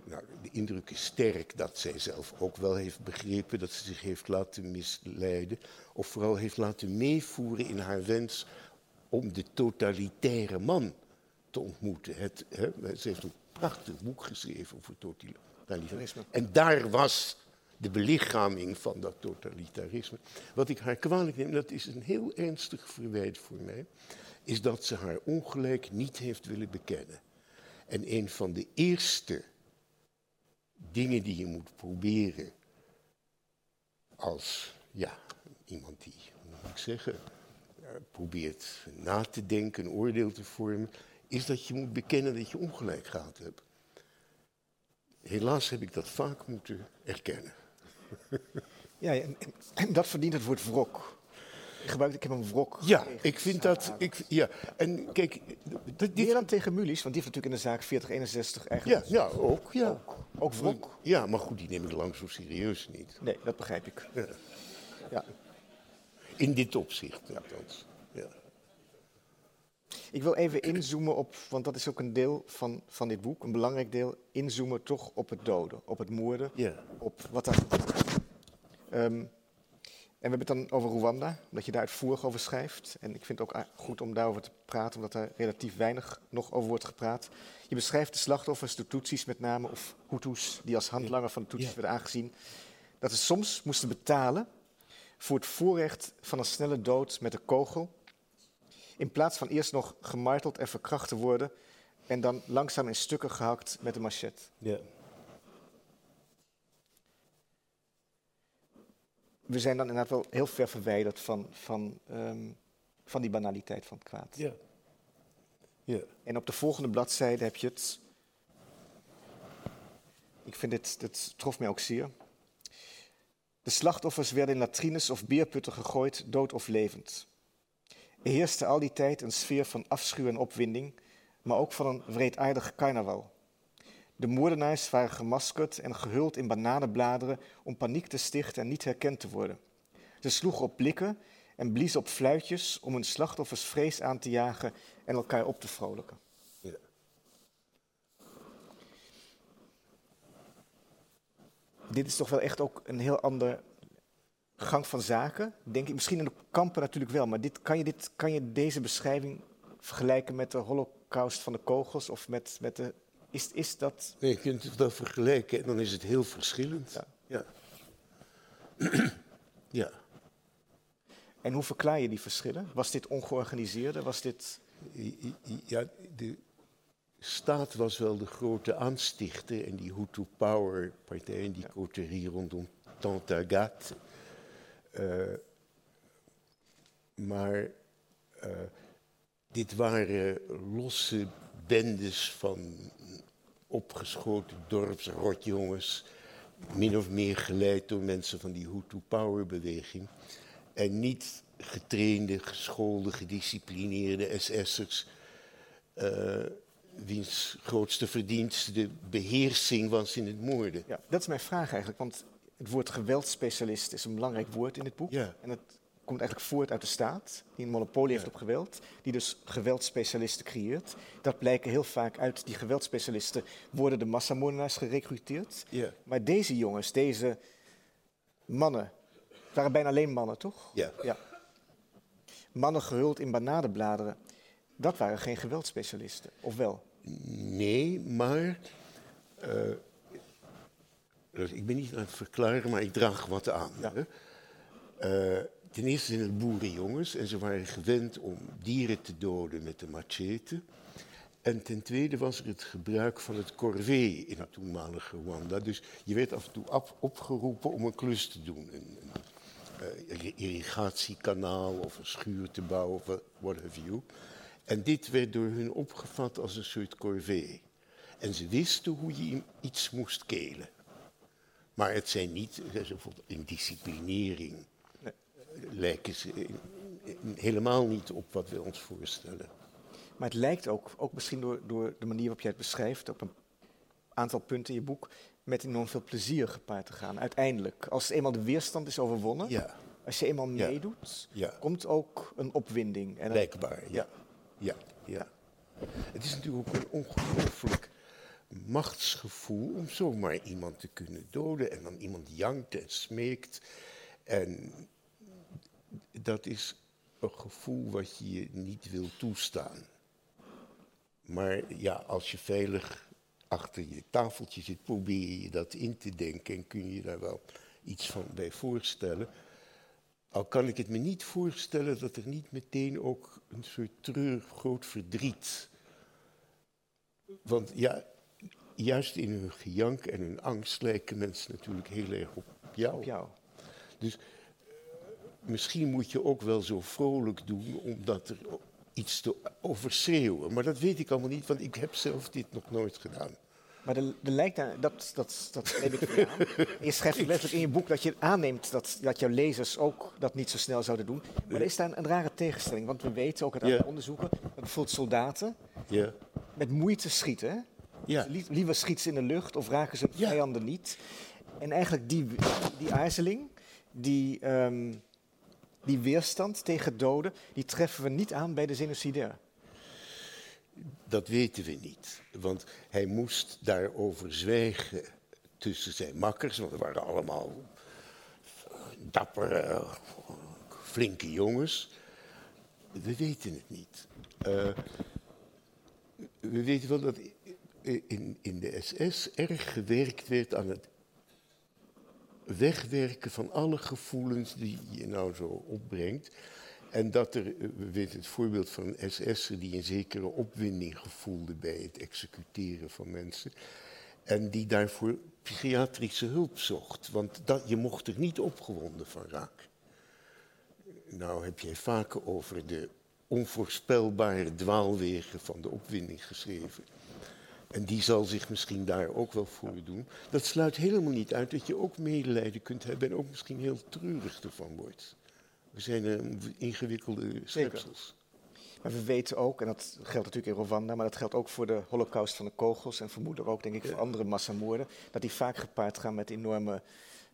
nou, de indruk is sterk dat zij zelf ook wel heeft begrepen dat ze zich heeft laten misleiden. Of vooral heeft laten meevoeren in haar wens om de totalitaire man te ontmoeten. Het, hè, ze heeft een prachtig boek geschreven over totalitarisme. En daar was de belichaming van dat totalitarisme. Wat ik haar kwalijk neem, dat is een heel ernstig verwijt voor mij, is dat ze haar ongelijk niet heeft willen bekennen. En een van de eerste dingen die je moet proberen als ja, iemand die, hoe moet ik zeggen, eh, probeert na te denken, een oordeel te vormen, is dat je moet bekennen dat je ongelijk gehad hebt. Helaas heb ik dat vaak moeten erkennen. Ja, en, en dat verdient het woord wrok gebruikt, ik heb een wrok. Ja, ik vind dat. Ik, ja, en kijk. Dit, Meer dan tegen Mulies, want die heeft natuurlijk in de zaak 4061 eigenlijk. Ja, ja ook. Ja. Ook, ook wrok. Ja, maar goed, die neem ik lang zo serieus niet. Nee, dat begrijp ik. Ja. ja. In dit opzicht, althans. Ja. Ik wil even inzoomen op, want dat is ook een deel van, van dit boek, een belangrijk deel, inzoomen toch op het doden, op het moorden, ja. op wat daar. Um, en we hebben het dan over Rwanda, omdat je daar uitvoerig over schrijft. En ik vind het ook goed om daarover te praten, omdat er relatief weinig nog over wordt gepraat. Je beschrijft de slachtoffers, de Tutsis met name, of Hutus, die als handlanger van de Tutsis werden aangezien. Dat ze soms moesten betalen voor het voorrecht van een snelle dood met een kogel. In plaats van eerst nog gemarteld en verkracht te worden en dan langzaam in stukken gehakt met een machet. Ja. We zijn dan inderdaad wel heel ver verwijderd van, van, um, van die banaliteit van het kwaad. Ja. ja. En op de volgende bladzijde heb je het. Ik vind dit, dit trof mij ook zeer. De slachtoffers werden in latrines of beerputten gegooid, dood of levend. Er heerste al die tijd een sfeer van afschuw en opwinding, maar ook van een wreedaardig carnaval. De moordenaars waren gemaskerd en gehuld in bananenbladeren om paniek te stichten en niet herkend te worden. Ze sloegen op blikken en bliezen op fluitjes om hun slachtoffers vrees aan te jagen en elkaar op te vrolijken. Dit is toch wel echt ook een heel ander gang van zaken. Denk ik, misschien in de kampen natuurlijk wel, maar dit, kan, je dit, kan je deze beschrijving vergelijken met de holocaust van de kogels of met, met de is, is dat... Nee, je kunt het wel vergelijken en dan is het heel verschillend. Ja. Ja. ja. En hoe verklaar je die verschillen? Was dit ongeorganiseerde? Was dit... Ja, de staat was wel de grote aanstichter en die Hutu Power partij en die coterie rondom Tantagat. Uh, maar uh, dit waren losse bendes van opgeschoten dorpsrotjongens, min of meer geleid door mensen van die Hutu-power-beweging. En niet getrainde, geschoolde, gedisciplineerde SS'ers, uh, wiens grootste verdienste de beheersing was in het moorden. Ja, dat is mijn vraag eigenlijk, want het woord geweldspecialist is een belangrijk woord in dit boek. Ja. En het komt eigenlijk voort uit de staat, die een monopolie heeft op geweld, die dus geweldspecialisten creëert. Dat blijken heel vaak uit die geweldspecialisten worden de massamoordenaars gerecruiteerd. Ja. Maar deze jongens, deze mannen, het waren bijna alleen mannen, toch? Ja. ja. Mannen gehuld in bananenbladeren, dat waren geen geweldspecialisten, of wel? Nee, maar uh, Dus ik ben niet aan het verklaren, maar ik draag wat aan. Ja. hè. Eh, ten eerste zijn het boerenjongens en ze waren gewend om dieren te doden met de machete. En ten tweede was er het gebruik van het corvée in het toenmalige Rwanda. Dus je werd af en toe op- opgeroepen om een klus te doen. Een, een eh, irri- irrigatiekanaal of een schuur te bouwen of what have you. En dit werd door hun opgevat als een soort corvée. En ze wisten hoe je iets moest kelen. Maar het zijn niet, eh, bijvoorbeeld in disciplinering, lijken ze helemaal niet op wat we ons voorstellen. Maar het lijkt ook, ook misschien door, door de manier waarop jij het beschrijft, op een aantal punten in je boek, met enorm veel plezier gepaard te gaan. Uiteindelijk, als eenmaal de weerstand is overwonnen, Ja, als je eenmaal Ja. meedoet, ja, komt ook een opwinding. En een- blijkbaar. Ja, ja, ja. Het is natuurlijk ook een ongelooflijk machtsgevoel om zomaar iemand te kunnen doden en dan iemand jankt en smeekt. En dat is een gevoel wat je je niet wil toestaan. Maar ja, als je veilig achter je tafeltje zit, probeer je dat in te denken en kun je daar wel iets van bij voorstellen. Al kan ik het me niet voorstellen dat er niet meteen ook een soort treurig groot verdriet. Want ja, juist in hun gejank en hun angst lijken mensen natuurlijk heel erg op jou. op jou. Dus misschien moet je ook wel zo vrolijk doen omdat er iets te overschreeuwen. Maar dat weet ik allemaal niet, want ik heb zelf dit nog nooit gedaan. Maar er, lijkt daar, dat, dat, dat neem ik je aan. Je schrijft letterlijk in je boek dat je aanneemt dat, dat jouw lezers ook dat niet zo snel zouden doen. Maar er is daar een, een rare tegenstelling, want we weten ook uit andere onderzoeken dat bijvoorbeeld soldaten met moeite schieten. ja. Lie- Liever schieten ze in de lucht of raken ze Ja. vijanden niet. En eigenlijk die, die aarzeling, die, ehm, die weerstand tegen doden, die treffen we niet aan bij de genocidair. Dat weten we niet. Want hij moest daarover zwijgen tussen zijn makkers, want er waren allemaal dappere, flinke jongens. We weten het niet. Eh, we weten wel dat in, in de SS erg gewerkt werd aan het wegwerken van alle gevoelens die je nou zo opbrengt. En dat er, eh, we weten het voorbeeld van een SS'er die een zekere opwinding gevoelde bij het executeren van mensen. En die daarvoor psychiatrische hulp zocht. Want dat, je mocht er niet opgewonden van raken. Nou heb jij vaker over de onvoorspelbare dwaalwegen van de opwinding geschreven. En die zal zich misschien daar ook wel voor doen. Dat sluit helemaal niet uit dat je ook medelijden kunt hebben en ook misschien heel treurig ervan wordt. We zijn een ingewikkelde schepsels. Maar we weten ook, en dat geldt natuurlijk in Rwanda, maar dat geldt ook voor de holocaust van de kogels en vermoedelijk ook, denk ik, voor andere massamoorden, dat die vaak gepaard gaan met enorme,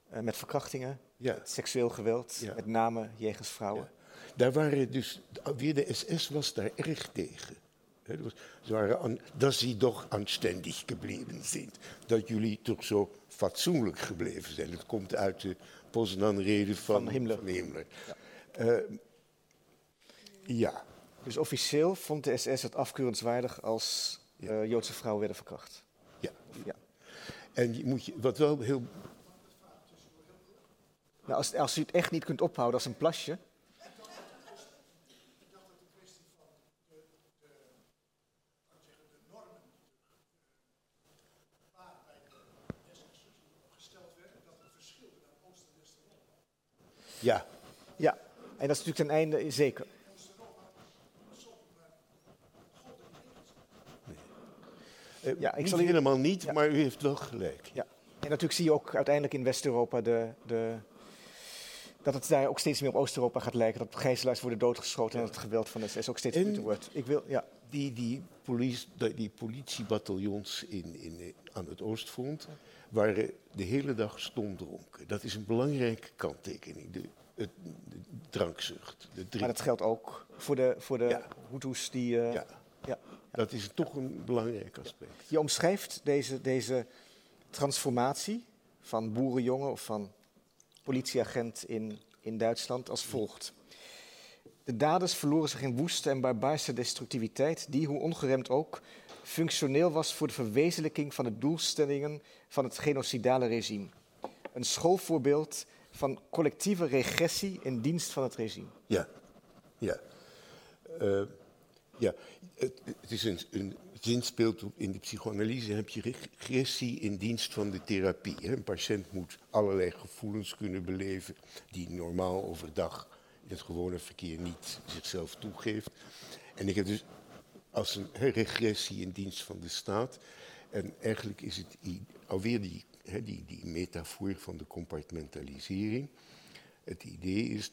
eh, met verkrachtingen, Ja. met seksueel geweld, Ja. met name jegens vrouwen. Daar waren dus, weer de SS was daar erg tegen. Hè, dat Ze waren aan, dat ze toch aanständig gebleven zijn. Dat jullie toch zo fatsoenlijk gebleven zijn. Dat komt uit de Poznan-reden van, Van Himmler. Himmler. Eh, ja, Dus officieel vond de SS het afkeurenswaardig als Ja. eh, Joodse vrouwen werden verkracht. ja. Ja. En je moet je, wat wel heel Nou, als, als u het echt niet kunt ophouden als een plasje, Ja, ja. En dat is natuurlijk ten einde zeker. eh, Ja, ik niet zal helemaal niet, Ja. maar u heeft wel gelijk. Ja. En natuurlijk zie je ook uiteindelijk in West-Europa de, de, dat het daar ook steeds meer op Oost-Europa gaat lijken. Dat gijzelaars worden doodgeschoten en dat het geweld van de SS ook steeds En- groter wordt. Ik wil, ja, Die, die, politie, die politiebataljons in, in, aan het Oostfront waren de hele dag stomdronken. Dat is een belangrijke kanttekening, de, het, de drankzucht. De maar dat geldt ook voor de, voor de Ja. Hutus die... eh, ja, ja. dat is toch een belangrijk aspect. Je omschrijft deze, deze transformatie van boerenjongen of van politieagent in, in Duitsland als volgt. De daders verloren zich in woeste en barbaarse destructiviteit die, hoe ongeremd ook, functioneel was voor de verwezenlijking van de doelstellingen van het genocidale regime. Een schoolvoorbeeld van collectieve regressie in dienst van het regime. Ja, ja. Uh, ja, het, is een, een zinspeelt in de psychoanalyse heb je regressie in dienst van de therapie. Een patiënt moet allerlei gevoelens kunnen beleven die normaal overdag het gewone verkeer niet zichzelf toegeeft. En ik heb dus als een regressie in dienst van de staat. En eigenlijk is het alweer die, die, die metafoor van de compartmentalisering. Het idee is,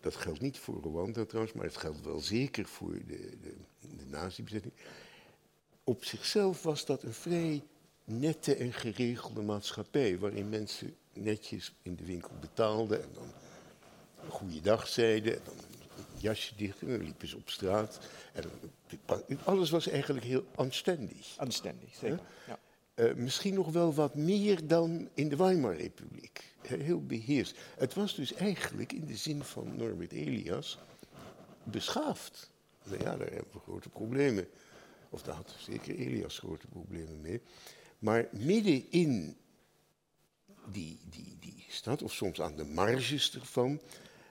dat geldt niet voor Rwanda trouwens, maar het geldt wel zeker voor de, de, de nazi-bezetting. Op zichzelf was dat een vrij nette en geregelde maatschappij, waarin mensen netjes in de winkel betaalden en dan een goede dag zeiden. En dan een jasje dicht en dan liepen ze op straat. En alles was eigenlijk heel aanständig. Aanständig, zeker. Ja. Uh, misschien nog wel wat meer dan in de Weimarrepubliek. Heel beheerst. Het was dus eigenlijk in de zin van Norbert Elias beschaafd. Nou ja, daar hebben we grote problemen. Of daar had zeker Elias grote problemen mee. Maar midden in die, die, die stad, of soms aan de marges ervan,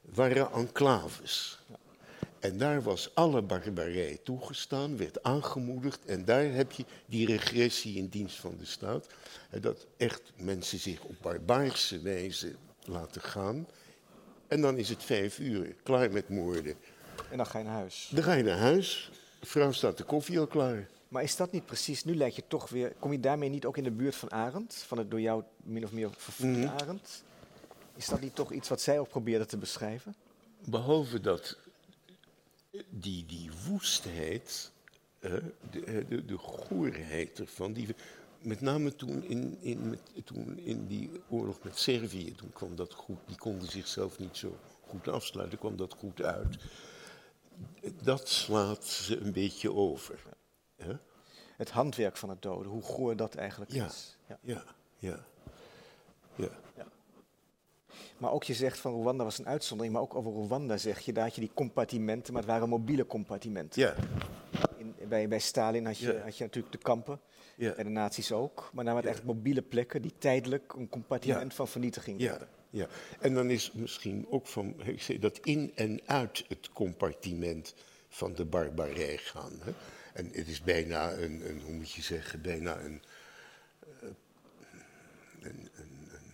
waren enclaves. En daar was alle barbarij toegestaan, werd aangemoedigd. En daar heb je die regressie in dienst van de staat. Dat echt mensen zich op barbaarse wijze laten gaan. En dan is het vijf uur, klaar met moorden. En dan ga je naar huis. Dan ga je naar huis. De vrouw staat de koffie al klaar. Maar is dat niet precies, nu lijkt je toch weer, kom je daarmee niet ook in de buurt van Arend? Van het door jou min of meer vervoerde mm Arend? Is dat niet toch iets wat zij ook probeerde te beschrijven? Behalve dat die, die woestheid, de, de, de goorheid ervan, die met name toen in, in, met, toen in die oorlog met Servië, toen kwam dat goed, die konden zichzelf niet zo goed afsluiten, kwam dat goed uit. Dat slaat ze een beetje over. Hè? Het handwerk van het doden, hoe goor dat eigenlijk is. Ja, ja, ja. ja. ja. Maar ook je zegt van Rwanda was een uitzondering, maar ook over Rwanda zeg je, daar had je die compartimenten, maar het waren mobiele compartimenten. Ja. In, bij, bij Stalin had je, had je natuurlijk de kampen, ja. bij de nazi's ook, maar daar waren het echt mobiele plekken die tijdelijk een compartiment van vernietiging ja. Ja, en dan is misschien ook van, ik zeg, dat in en uit het compartiment van de barbarij gaan. Hè? En het is bijna een, een, hoe moet je zeggen, bijna een, uh, een, een, een,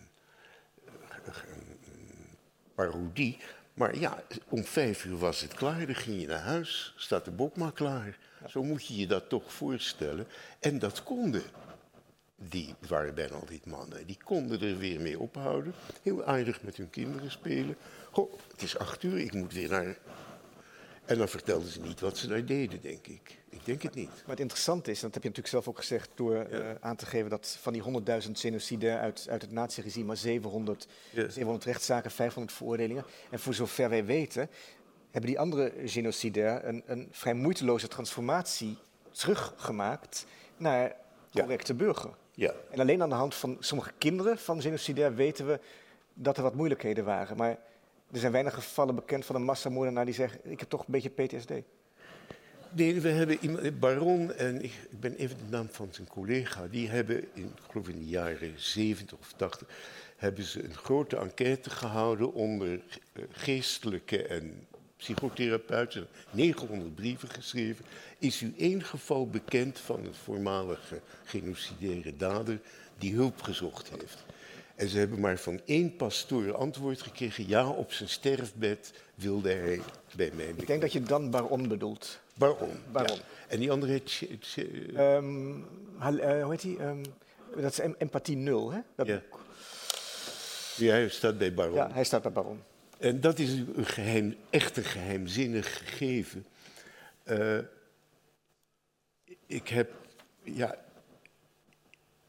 parodie. Maar ja, om vijf uur was het klaar, dan ging je naar huis, staat de bok maar klaar. Zo moet je je dat toch voorstellen. En dat konden. Die waren bijna altijd mannen. Die konden er weer mee ophouden. Heel aardig met hun kinderen spelen. Goh, het is acht uur, ik moet weer naar en dan vertelden ze niet wat ze daar deden, denk ik. Ik denk het niet. Maar het interessante is, en dat heb je natuurlijk zelf ook gezegd door uh, aan te geven dat van die 100.000 genocide uit, uit het nazi-regime maar 700, ja. 700 rechtszaken, 500 veroordelingen. En voor zover wij weten, hebben die andere genocide een, een vrij moeiteloze transformatie teruggemaakt naar correcte ja. burger. Ja. En alleen aan de hand van sommige kinderen van genocidair weten we dat er wat moeilijkheden waren. Maar er zijn weinig gevallen bekend van een massamoordenaar die zegt: Ik heb toch een beetje PTSD. Nee, we hebben iemand, Baron en ik, ben even de naam van zijn collega, die hebben, in, ik geloof in de jaren 70 of 80, hebben ze een grote enquête gehouden onder eh, geestelijke en psychotherapeuten, 900 brieven geschreven. Is u één geval bekend van een voormalige genocidaire dader die hulp gezocht heeft? En ze hebben maar van één pastoor antwoord gekregen. Ja, op zijn sterfbed wilde hij bij mij. Ik denk dat je dan Baron bedoelt. Baron. Baron. En die andere heet. Um, hoe heet die? Um, dat is empathie nul, hè? Dat ja. ja, hij staat bij Baron. Ja, hij staat bij Baron. En dat is een geheim, echt een geheimzinnig gegeven. Uh, ik heb. Ja.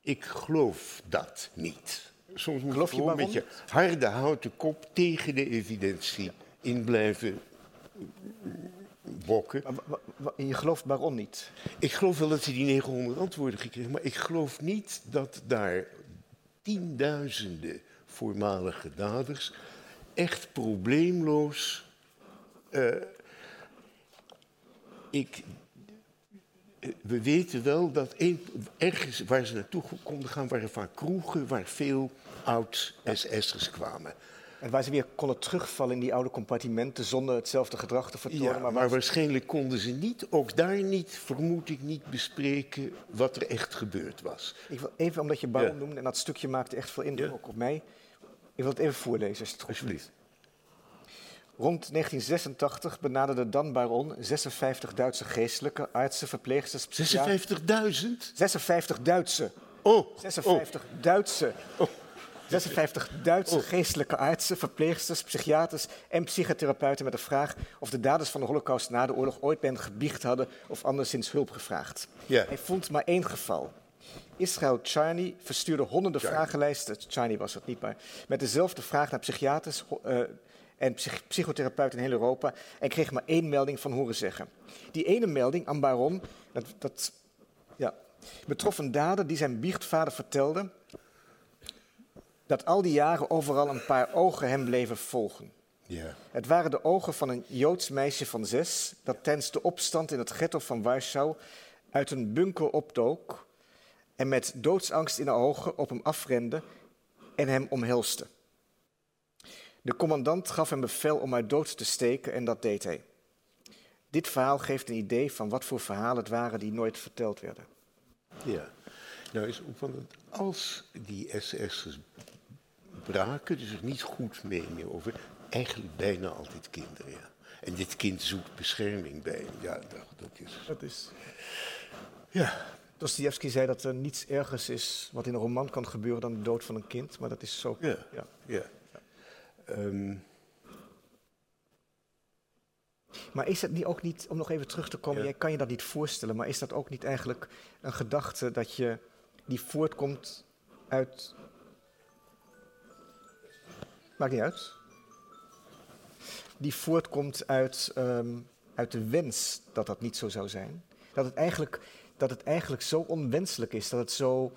Ik geloof dat niet soms moet Geloof je gewoon met je harde houten kop tegen de evidentie in blijven bokken. Je gelooft Baron niet? Ik geloof wel dat hij die 900 antwoorden gekregen maar ik geloof niet dat daar tienduizenden voormalige daders echt probleemloos. Uh, ik, we weten wel dat een, ergens waar ze naartoe konden gaan waren vaak kroegen waar veel oud-SS'ers kwamen. En waar ze weer konden terugvallen in die oude compartimenten zonder hetzelfde gedrag te vertonen. Ja, maar waarschijnlijk konden ze niet, ook daar niet, vermoed ik niet, bespreken wat er echt gebeurd was. Ik wil even, omdat je Baron Ja. noemde, en dat stukje maakte echt veel indruk Ja. op mij. Ik wil het even voorlezen, als het goed Alsjeblieft. Rond 1986 benaderden dan Baron 56 Duitse geestelijke, artsen, verpleegsters, psychiaters... 56.000? 56 Duitse. Oh, 56 Duitse. Oh. 56 Duitse geestelijke artsen, verpleegsters, psychiaters en psychotherapeuten met de vraag of de daders van de Holocaust na de oorlog ooit bij hen gebiecht hadden of anderszins hulp gevraagd. Ja. Hij vond maar één geval. Israël Charney verstuurde honderden Charney. vragenlijsten, Charney was het niet, maar met dezelfde vraag naar psychiaters eh, en psych- psychotherapeuten in heel Europa en kreeg maar één melding van horen zeggen. Die ene melding aan Baron, dat, dat ja, betrof een dader die zijn biechtvader vertelde dat al die jaren overal een paar ogen hem bleven volgen. Ja. Het waren de ogen van een Joods meisje van zes dat tijdens de opstand in het ghetto van Warschau uit een bunker opdook en met doodsangst in de ogen op hem afrende en hem omhelste. De commandant gaf hem bevel om haar dood te steken en dat deed hij. Dit verhaal geeft een idee van wat voor verhalen het waren die nooit verteld werden. Ja. Nou is opvallend, als die SS'ers braken, dus er niet goed meenemen over, eigenlijk bijna altijd kinderen. Ja. En dit kind zoekt bescherming bij hem. Ja, dat, dat is... Dat is... Ja, Dostoevsky zei dat er niets ergers is wat in een roman kan gebeuren dan de dood van een kind, maar dat is zo. ja, Ja. ja. Ehm, Maar is het niet ook niet, om nog even terug te komen, jij kan je dat niet voorstellen, maar is dat ook niet eigenlijk een gedachte dat je, die voortkomt uit. Maakt niet uit. Die voortkomt uit, ehm, uit de wens dat dat niet zo zou zijn. Dat het, eigenlijk, dat het eigenlijk zo onwenselijk is, dat het zo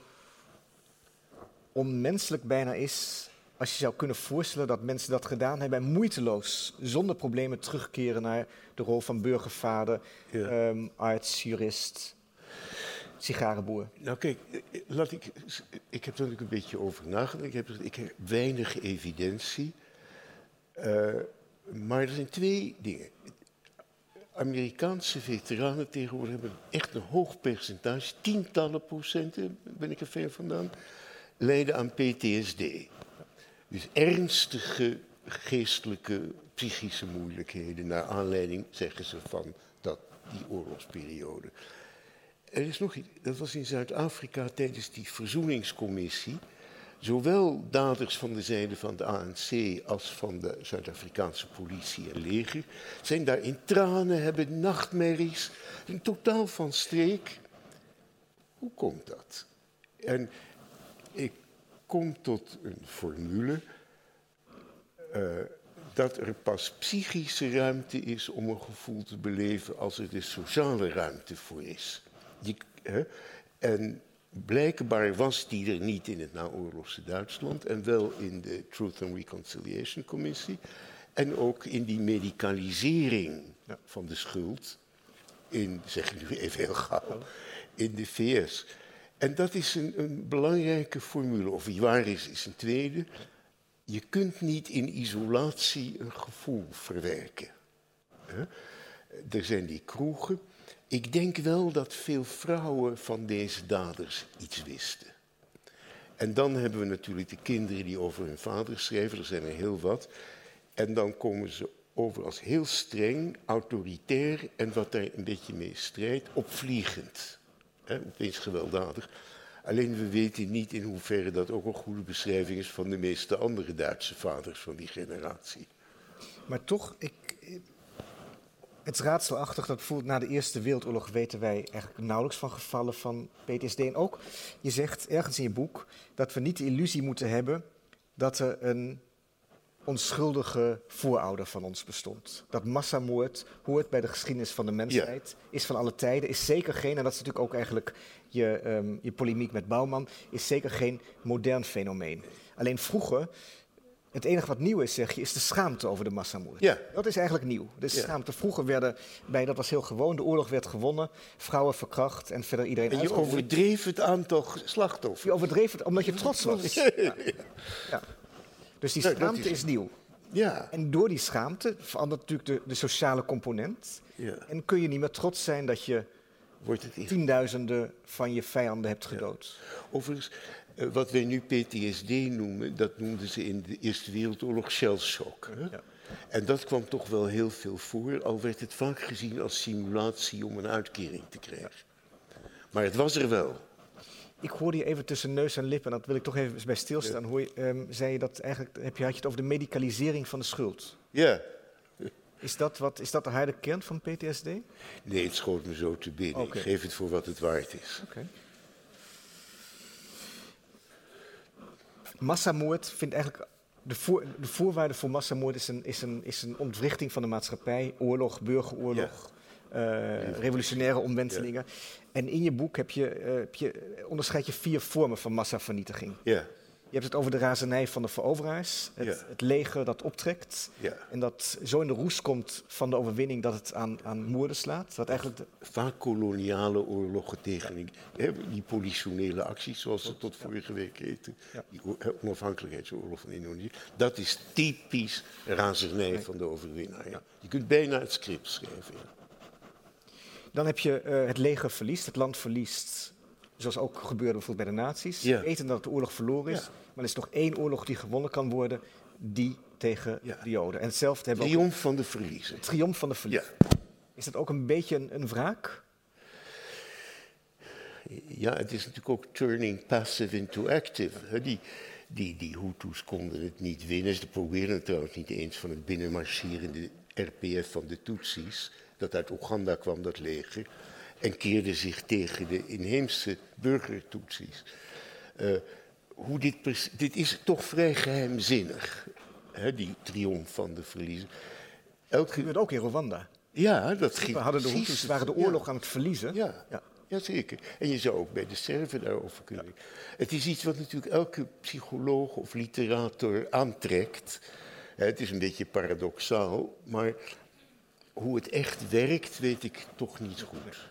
onmenselijk bijna is. Als je zou kunnen voorstellen dat mensen dat gedaan hebben en moeiteloos, zonder problemen terugkeren naar de rol van burgervader, Ja. ehm, arts, jurist, sigarenboer. Nou kijk, eh, laat ik, ik heb er natuurlijk een beetje over nagedacht. Ik heb, ik heb weinig evidentie. Eh, maar er zijn twee dingen. Amerikaanse veteranen tegenwoordig hebben echt een hoog percentage, tientallen procenten, ben ik er ver vandaan, lijden aan PTSD. Dus ernstige geestelijke, psychische moeilijkheden naar aanleiding, zeggen ze, van dat, die oorlogsperiode. Er is nog iets, dat was in Zuid-Afrika tijdens die verzoeningscommissie. Zowel daders van de zijde van de ANC als van de Zuid-Afrikaanse politie en leger zijn daar in tranen, hebben nachtmerries, een totaal van streek. Hoe komt dat? En ik kom tot een formule eh, dat er pas psychische ruimte is om een gevoel te beleven als er de sociale ruimte voor is. Die, hè, en blijkbaar was die er niet in het naoorlogse Duitsland en wel in de Truth and Reconciliation Commissie en ook in die medicalisering Ja. van de schuld in, zeg ik nu even heel gauw, in de VS. En dat is een, belangrijke formule. Of die waar is, is een tweede. Je kunt niet in isolatie een gevoel verwerken. Er zijn die kroegen. Ik denk wel dat veel vrouwen van deze daders iets wisten. En dan hebben we natuurlijk de kinderen die over hun vader schrijven, er zijn er heel wat. En dan komen ze over als heel streng, autoritair en wat daar een beetje mee strijdt, opvliegend. Hè, opeens gewelddadig. Alleen we weten niet in hoeverre dat ook een goede beschrijving is van de meeste andere Duitse vaders van die generatie. Maar toch, ik, het is raadselachtig dat bijvoorbeeld na de Eerste Wereldoorlog weten wij eigenlijk nauwelijks van gevallen van PTSD. En ook, je zegt ergens in je boek dat we niet de illusie moeten hebben dat er een onschuldige voorouder van ons bestond. Dat massamoord hoort bij de geschiedenis van de mensheid, is van alle tijden, is zeker geen, en dat is natuurlijk ook eigenlijk je, ehm, je polemiek met Bouwman, is zeker geen modern fenomeen. Alleen vroeger Het enige wat nieuw is, zeg je, is de schaamte over de massamoord. Ja. Dat is eigenlijk nieuw. De Ja. schaamte. Vroeger werden, bij, dat was heel gewoon, de oorlog werd gewonnen, vrouwen verkracht en verder iedereen En je overdreef het aantal slachtoffers. Je overdreef het omdat je trots was. Ja. Ja. Dus die schaamte is- is nieuw. Ja. En door die schaamte verandert natuurlijk de, de sociale component. ja. En kun je niet meer trots zijn dat je Wordt het tienduizenden van je vijanden hebt gedood. Overigens, eh, wat wij nu PTSD noemen, dat noemden ze in de Eerste Wereldoorlog shellshock. Ja. En dat kwam toch wel heel veel voor, al werd het vaak gezien als simulatie om een uitkering te krijgen. Maar het was er wel. Ik hoorde je even tussen neus en lippen, en dat wil ik toch even bij stilstaan. Hoor je, ehm, zei je dat eigenlijk, heb je, had je het over de medicalisering van de schuld. Ja. Is dat, wat, is dat de harde kern van PTSD? Nee, het schoot me zo te binnen. Ik geef het voor wat het waard is. Oké. Massamoord vindt eigenlijk. De, voor, de voorwaarde voor massamoord is een, is, een, is een ontwrichting van de maatschappij. Oorlog, burgeroorlog, eh, revolutionaire omwentelingen. En in je boek heb je, eh, heb je, onderscheid je vier vormen van massavernietiging. Ja, Je hebt het over de razernij van de veroveraars, het, Ja. het leger dat optrekt. ja. En dat zo in de roes komt van de overwinning dat het aan, aan moorden slaat. Dat eigenlijk de, Vaak koloniale oorlogen tegen die- politionele acties, zoals ze tot vorige week heten. Die onafhankelijkheidsoorlog van Indonesië. Dat is typisch razernij van de overwinnaar. ja. Je kunt bijna het script schrijven. Dan heb je eh, het leger verliest, het land verliest. Zoals ook gebeurde bijvoorbeeld bij de nazi's. Ja. Weten dat de oorlog verloren is. Maar er is nog één oorlog die gewonnen kan worden. Die tegen Ja. de Joden. En hetzelfde hebben we Triomf van de verliezer. het triomf van de verlies. Ja. Is dat ook een beetje een, een wraak? Ja, het is natuurlijk ook turning passive into active. Die, die, die Hutus konden het niet winnen. Ze probeerden het trouwens niet eens van het binnenmarcherende RPF van de Tutsis. Dat uit Oeganda kwam, dat leger. En keerde zich tegen de inheemse burger-Tutsis. Eh, hoe dit, dit is toch vrij geheimzinnig, hè, die triomf van de verliezer. Elke, gebeurde ook in Rwanda. ja, dat ging We hadden de Hutus waren de ja. oorlog aan het verliezen. Ja, Ja. Jazeker. En je zou ook bij de Serven daarover kunnen. Het is iets wat natuurlijk elke psycholoog of literator aantrekt. Het is een beetje paradoxaal, maar hoe het echt werkt, weet ik toch niet goed.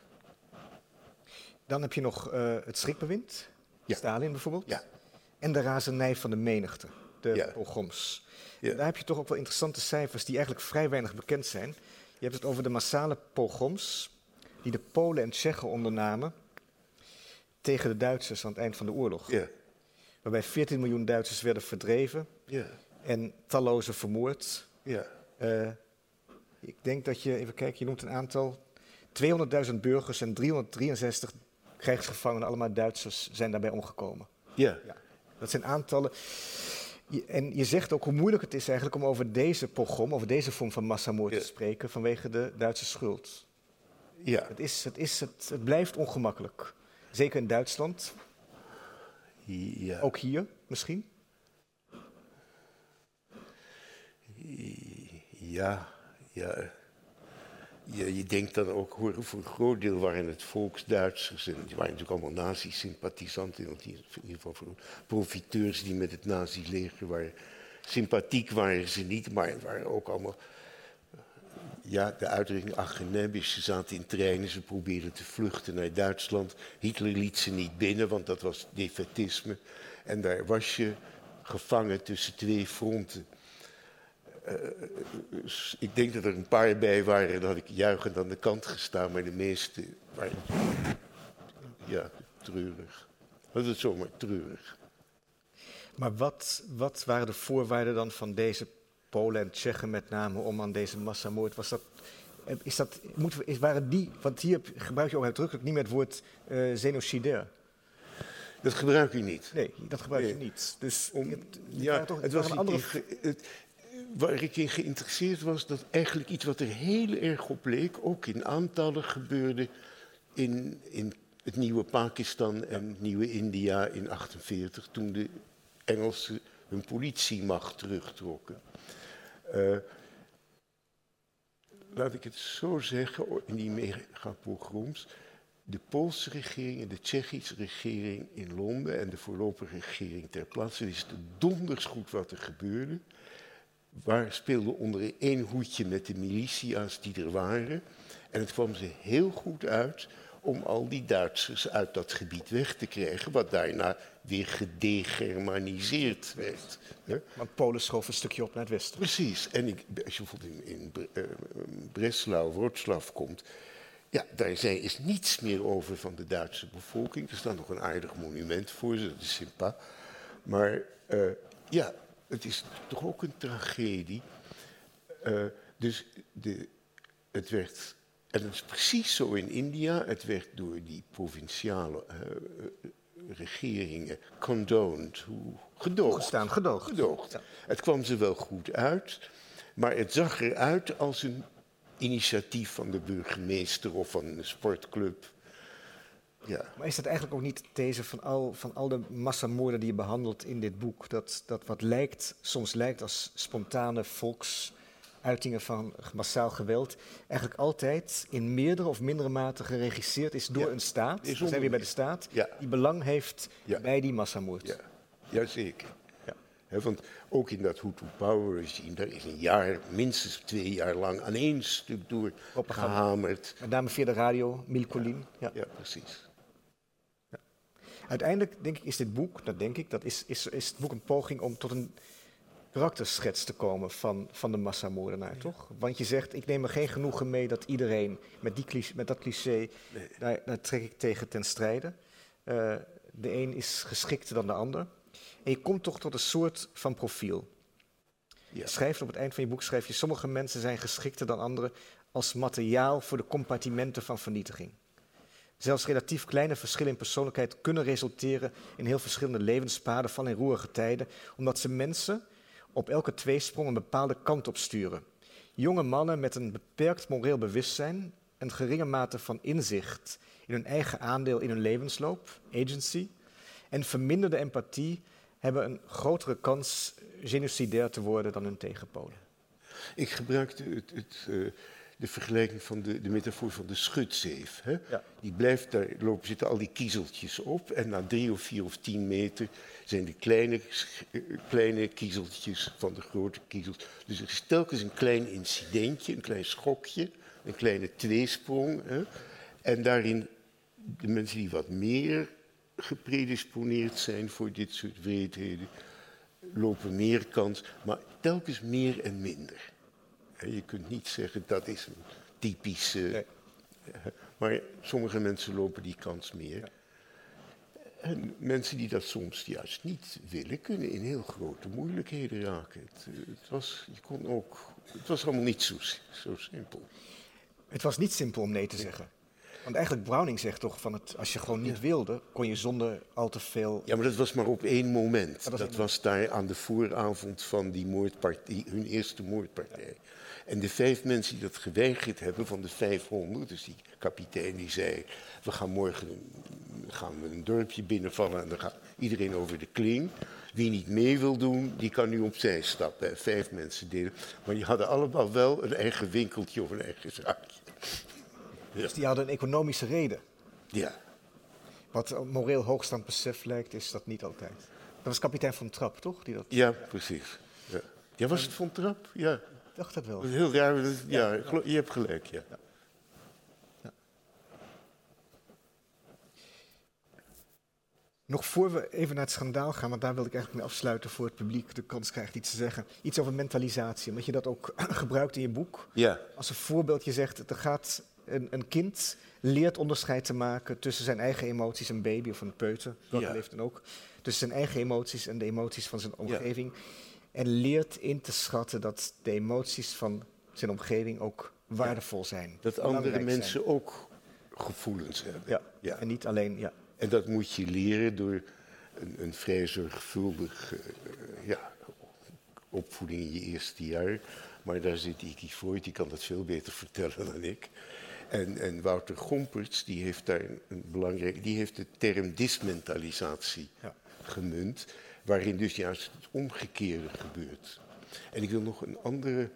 Dan heb je nog eh, het schrikbewind. Ja. Stalin bijvoorbeeld. Ja, En de razernij van de menigte. De Ja. pogroms. Ja. Daar heb je toch ook wel interessante cijfers die eigenlijk vrij weinig bekend zijn. Je hebt het over de massale pogroms die de Polen en Tsjechen ondernamen tegen de Duitsers aan het eind van de oorlog. ja, Waarbij 14 miljoen Duitsers werden verdreven ja, en talloze vermoord. ja. Eh, ik denk dat je, even kijken, je noemt een aantal. 200.000 burgers en 363 krijgsgevangenen, allemaal Duitsers, zijn daarbij omgekomen. ja. Ja, dat zijn aantallen. Je- en je zegt ook hoe moeilijk het is eigenlijk om over deze pogrom, over deze vorm van massamoord Ja. te spreken vanwege de Duitse schuld. ja. Het, is, het, is, het, het blijft ongemakkelijk. Zeker in Duitsland, ja. ook hier misschien. Ja, ja. Ja, je denkt dan ook, hoor, voor een groot deel waren het volksduitsers. En die waren natuurlijk allemaal nazi-sympathisanten. In ieder geval voor profiteurs die met het nazi-leger waren. Sympathiek waren ze niet, maar het waren ook allemaal... Ja, de uitdrukking Achenebisch. Ze zaten in treinen, ze probeerden te vluchten naar Duitsland. Hitler liet ze niet binnen, want dat was defetisme. En daar was je gevangen tussen twee fronten. Dus ik denk dat er een paar bij waren, dat ik juichend aan de kant gestaan, maar de meeste waren ja, treurig. Dat is zomaar treurig. Maar wat, wat waren de voorwaarden dan van deze Polen en Tsjechen met name om aan deze massamoord? Was dat, eh, is dat, moeten we, is, waren die, want hier gebruik je ook uitdrukkelijk niet meer het woord eh genocidair. Dat gebruik je niet. Nee, dat gebruik je Nee. niet. Dus Om- het ja, toch, het was niet andere... het, waar ik in geïnteresseerd was, dat eigenlijk iets wat er heel erg op leek, ook in aantallen gebeurde in, in het nieuwe Pakistan en het nieuwe India in 48, toen de Engelsen hun politiemacht terugtrokken. Eh, laat ik het zo zeggen, in die megapogroms, de Poolse regering en de Tsjechische regering in Londen en de voorlopige regering ter plaatse wisten donders goed wat er gebeurde. Waar speelde onder één hoedje met de militia's die er waren. En het kwam ze heel goed uit om al die Duitsers uit dat gebied weg te krijgen, wat daarna weer gedegermaniseerd werd. want Polen schoof een stukje op naar het westen. Precies. En ik, als je bijvoorbeeld in, in uh, Breslau, Wroclaw komt, ja, daar is niets meer over van de Duitse bevolking. Er staat nog een aardig monument voor ze, dat is sympa. Maar uh, ja, het is toch ook een tragedie. Uh, dus de, het werd en dat is precies zo in India. Het werd door die provinciale uh, regeringen condoned, gedoogd. Gestaan, gedoogd. gedoogd. Het kwam ze wel goed uit, maar het zag eruit als een initiatief van de burgemeester of van een sportclub. Ja. Maar is dat eigenlijk ook niet deze van al, van al de massamoorden die je behandelt in dit boek? Dat, dat wat lijkt, soms lijkt als spontane volks uitingen van massaal geweld eigenlijk altijd in meerdere of mindere mate geregisseerd is door een staat. We zijn weer bij de staat, die belang heeft bij die massamoord. Ja, Jazeker. Ja. want ook in dat Hutu Power regime, daar is een jaar, minstens twee jaar lang aan één stuk door gehamerd. Met name via de radio, Milcolin. Ja, ja precies. Uiteindelijk denk ik is dit boek, dat denk ik, dat is, is, is het boek een poging om tot een karakterschets te komen van, van de massamoordenaar, toch? Want je zegt, ik neem er geen genoegen mee dat iedereen met, die, met dat cliché, daar, daar, trek ik tegen ten strijde. Uh, de een is geschikter dan de ander. En je komt toch tot een soort van profiel. Je schrijft op het eind van je boek, schrijf je, sommige mensen zijn geschikter dan anderen als materiaal voor de compartimenten van vernietiging. Zelfs relatief kleine verschillen in persoonlijkheid kunnen resulteren in heel verschillende levenspaden van in roerige tijden, omdat ze mensen op elke tweesprong een bepaalde kant op sturen. Jonge mannen met een beperkt moreel bewustzijn, een geringe mate van inzicht in hun eigen aandeel in hun levensloop, agency, en verminderde empathie hebben een grotere kans genocidair te worden dan hun tegenpolen. Ik gebruikte het, het, uh, de vergelijking van de, de metafoor van de schutzeef. Hè? Die blijft, daar lopen, zitten al die kiezeltjes op en na drie of vier of tien meter zijn de kleine, eh, kleine kiezeltjes van de grote kiezels. Dus er is telkens een klein incidentje, een klein schokje, een kleine tweesprong. Hè? En daarin de mensen die wat meer gepredisponeerd zijn voor dit soort wreedheden, lopen meer kans, maar telkens meer en minder. Je kunt niet zeggen dat is een typische. Nee. Maar sommige mensen lopen die kans meer. En mensen die dat soms juist niet willen, kunnen in heel grote moeilijkheden raken. Het, het was, je kon ook, het was allemaal niet zo, zo simpel. Het was niet simpel om nee te zeggen. Want eigenlijk Browning zegt toch van het, als je gewoon niet wilde, kon je zonder al te veel. Ja, maar dat was maar op één moment. dat, was, daar aan de vooravond van die moordpartij, hun eerste moordpartij. En de vijf mensen die dat geweigerd hebben van de 500, dus die kapitein die zei, we gaan morgen gaan we een dorpje binnenvallen en dan gaat iedereen over de kling. Wie niet mee wil doen, die kan nu opzij stappen. Vijf mensen deden. Maar die hadden allemaal wel een eigen winkeltje of een eigen zaakje. Dus die hadden een economische reden. Ja. Wat moreel hoogstand besef lijkt, is dat niet altijd. Dat was kapitein van Trap, toch? Die dat... Ja, precies. Ja. ja, was het van Trap? Ja. Dacht dat wel. heel raar. Ja, ja, je hebt gelijk, ja. ja. Nog voor we even naar het schandaal gaan, want daar wil ik eigenlijk mee afsluiten voor het publiek de kans krijgt iets te zeggen. Iets over mentalisatie, omdat je dat ook gebruikt in je boek. Ja. Als een voorbeeld, je zegt, er gaat een, een, kind leert onderscheid te maken tussen zijn eigen emoties, een baby of een peuter, welke ja. leeft dan ook, tussen zijn eigen emoties en de emoties van zijn omgeving. En leert in te schatten dat de emoties van zijn omgeving ook waardevol zijn. Dat andere mensen ook gevoelens hebben. Ja. ja. en niet alleen, ja. En dat moet je leren door een, een vrij zorgvuldig uh, ja, opvoeding in je eerste jaar. Maar daar zit Iki Voigt, die kan dat veel beter vertellen dan ik. En, en Wouter Gomperts, die heeft daar een belangrijk, die heeft de term dismentalisatie ja. gemunt, waarin dus juist het omgekeerde gebeurt. En ik wil nog een andere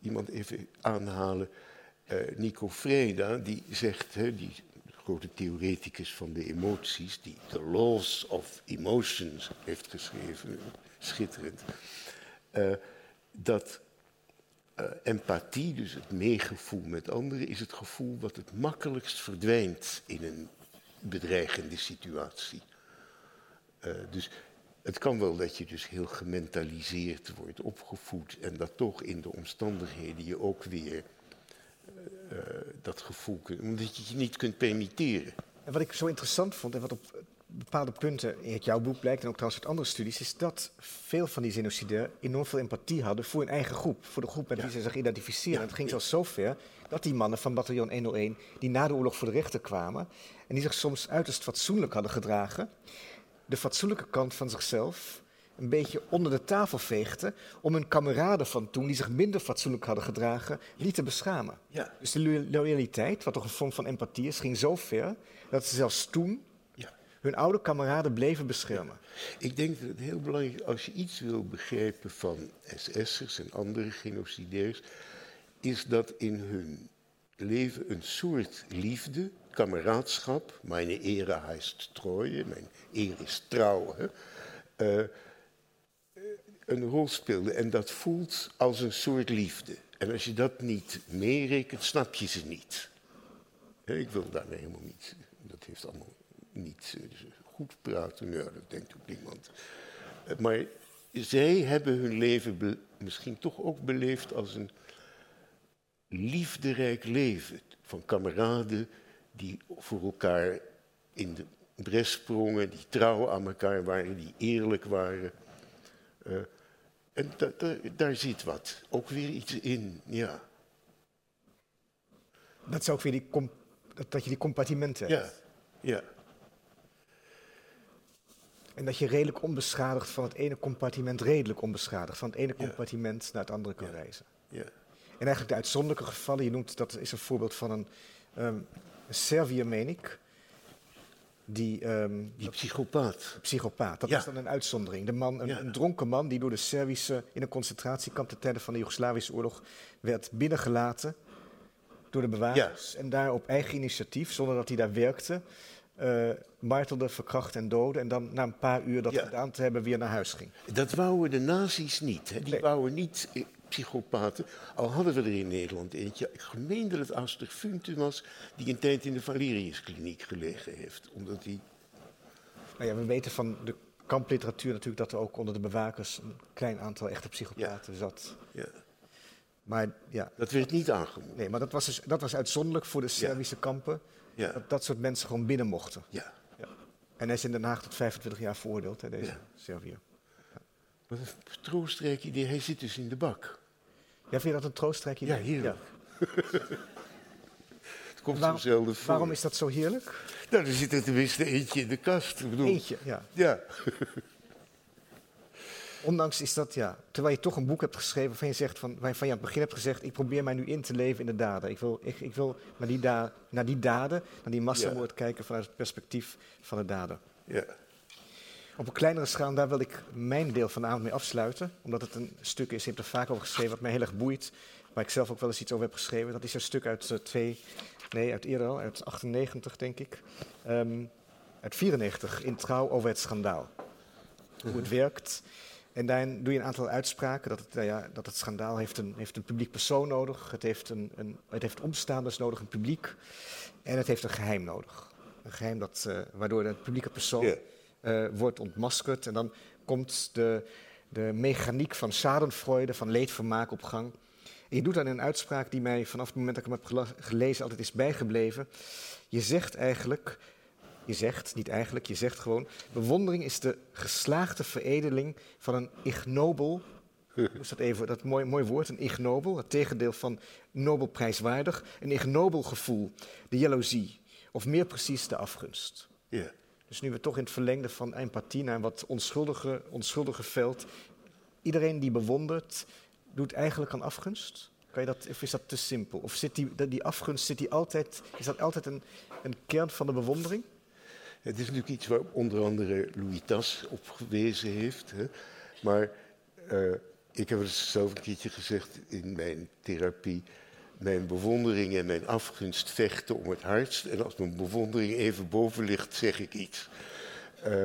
iemand even aanhalen, uh, Nico Freda, die zegt, hè, die grote theoreticus van de emoties, die The Laws of Emotions heeft geschreven, schitterend, uh, dat uh, empathie, dus het meegevoel met anderen, is het gevoel wat het makkelijkst verdwijnt in een bedreigende situatie. Dus het kan wel dat je dus heel gementaliseerd wordt opgevoed en dat toch in de omstandigheden je ook weer uh, dat gevoel kunt, omdat je je niet kunt permitteren. En wat ik zo interessant vond en wat op bepaalde punten in jouw boek blijkt en ook trouwens uit andere studies, is dat veel van die genocidair enorm veel empathie hadden voor hun eigen groep, voor de groep met ja. wie ze zich identificeren. Ja. Het ging zelfs zo ver dat die mannen van bataljon 101, die na de oorlog voor de rechter kwamen en die zich soms uiterst fatsoenlijk hadden gedragen, de fatsoenlijke kant van zichzelf een beetje onder de tafel veegden om hun kameraden van toen, die zich minder fatsoenlijk hadden gedragen, niet te beschamen. Ja. Dus de loyaliteit, wat toch een vorm van empathie is, ging zo ver dat ze zelfs toen ja. hun oude kameraden bleven beschermen. Ik denk dat het heel belangrijk is, als je iets wil begrijpen van SS'ers en andere genocidairs, is dat in hun leven een soort liefde, kameraadschap, mijn ere heist treue, mijn eer is trouw, hè, uh, een rol speelde. En dat voelt als een soort liefde. En als je dat niet meerekent, snap je ze niet. Ik wil daar helemaal niet. Dat heeft allemaal niet goed praten. Ja, dat denkt ook niemand. Maar zij hebben hun leven misschien toch ook beleefd als een liefderijk leven. Van kameraden die voor elkaar in de bres sprongen, die trouw aan elkaar waren, die eerlijk waren. Uh, en da, da, daar zit wat. Ook weer iets in, ja. Dat is ook weer die dat, dat je die compartimenten hebt. Ja, ja. En dat je redelijk onbeschadigd van het ene compartiment, redelijk onbeschadigd, van het ene compartiment naar het andere kan ja. reizen. Ja. En eigenlijk de uitzonderlijke gevallen, je noemt dat is een voorbeeld van een, um, een Serviër, meen ik, die, um, die psychopaat. Psychopaat, dat Ja. is dan een uitzondering. De man, een, Ja. een dronken man die door de Servische in een concentratiekamp ten tijde van de Joegoslavische oorlog werd binnengelaten door de bewakers. En daar op eigen initiatief, zonder dat hij daar werkte, eh martelde, verkracht en doodde. En dan na een paar uur dat gedaan te hebben weer naar huis ging. Dat wouden de nazi's niet. Hè. Die Nee. wouden niet eh, psychopaten. Al hadden we er in Nederland eentje. Ik meen dat het Aster Funten was... die een tijd in de Valeriuskliniek gelegen heeft. Omdat hij... Nou ja, we weten van de kampliteratuur natuurlijk dat er ook onder de bewakers een klein aantal echte psychopaten zat. Ja, Maar ja, dat werd niet aangemoedigd. nee, maar dat was, dus, dat was uitzonderlijk voor de Servische kampen. Ja, Dat dat soort mensen gewoon binnen mochten. ja. En hij is in Den Haag tot 25 jaar veroordeeld, hè, deze. Serviër. Wat een troostrijk idee. Hij zit dus in de bak. Ja, vind je dat een troostrijk idee? Ja, heerlijk. Het komt Waarom- zo zelden voor. Waarom is dat zo heerlijk? Nou, er zit er tenminste eentje in de kast. Ik bedoel, Eentje, ja. Ja, Ondanks is dat, ja, terwijl je toch een boek hebt geschreven waarvan je, zegt van, waarvan je aan het begin hebt gezegd, ik probeer mij nu in te leven in de daden. Ik wil, ik, ik wil naar, die da naar die daden, naar die massamoord kijken vanuit het perspectief van de daden. ja. Op een kleinere schaal, daar wil ik mijn deel van de avond mee afsluiten. Omdat het een stuk is, je hebt er vaak over geschreven, wat mij heel erg boeit. Waar ik zelf ook wel eens iets over heb geschreven. Dat is een stuk uit eh, twee, nee, uit eerder al, uit 98 denk ik. Ehm, uit 94, in Trouw over het schandaal. Hoe het werkt. En daarin doe je een aantal uitspraken. Dat het, nou ja, dat het schandaal heeft een, heeft een publiek persoon nodig. Het heeft, een, een, het heeft omstaanders nodig, een publiek. En het heeft een geheim nodig. Een geheim dat, eh, waardoor de publieke persoon. Eh, wordt ontmaskerd. En dan komt de, de mechaniek van schadenfreude, van leedvermaak op gang. En je doet dan een uitspraak die mij vanaf het moment dat ik hem heb gelezen altijd is bijgebleven. Je zegt eigenlijk, je zegt, niet eigenlijk, je zegt gewoon... bewondering is de geslaagde veredeling van een ignobel... Is dat even, dat mooi, mooi woord, een ignobel, het tegendeel van nobelprijswaardig. Een ignobel gevoel, de jaloezie, of meer precies de afgunst. ja. Dus nu we toch in het verlengde van empathie naar een wat onschuldige, onschuldige veld. Iedereen die bewondert, doet eigenlijk aan afgunst? Kan je dat, of is dat te simpel? Of zit die, die afgunst, zit die altijd, is dat altijd een, een kern van de bewondering? Het is natuurlijk iets waar onder andere Louis Tas op gewezen heeft. Hè. Maar eh, ik heb het zelf een keertje gezegd in mijn therapie. Mijn bewondering en mijn afgunst vechten om het hardst. En als mijn bewondering even boven ligt, zeg ik iets. Uh,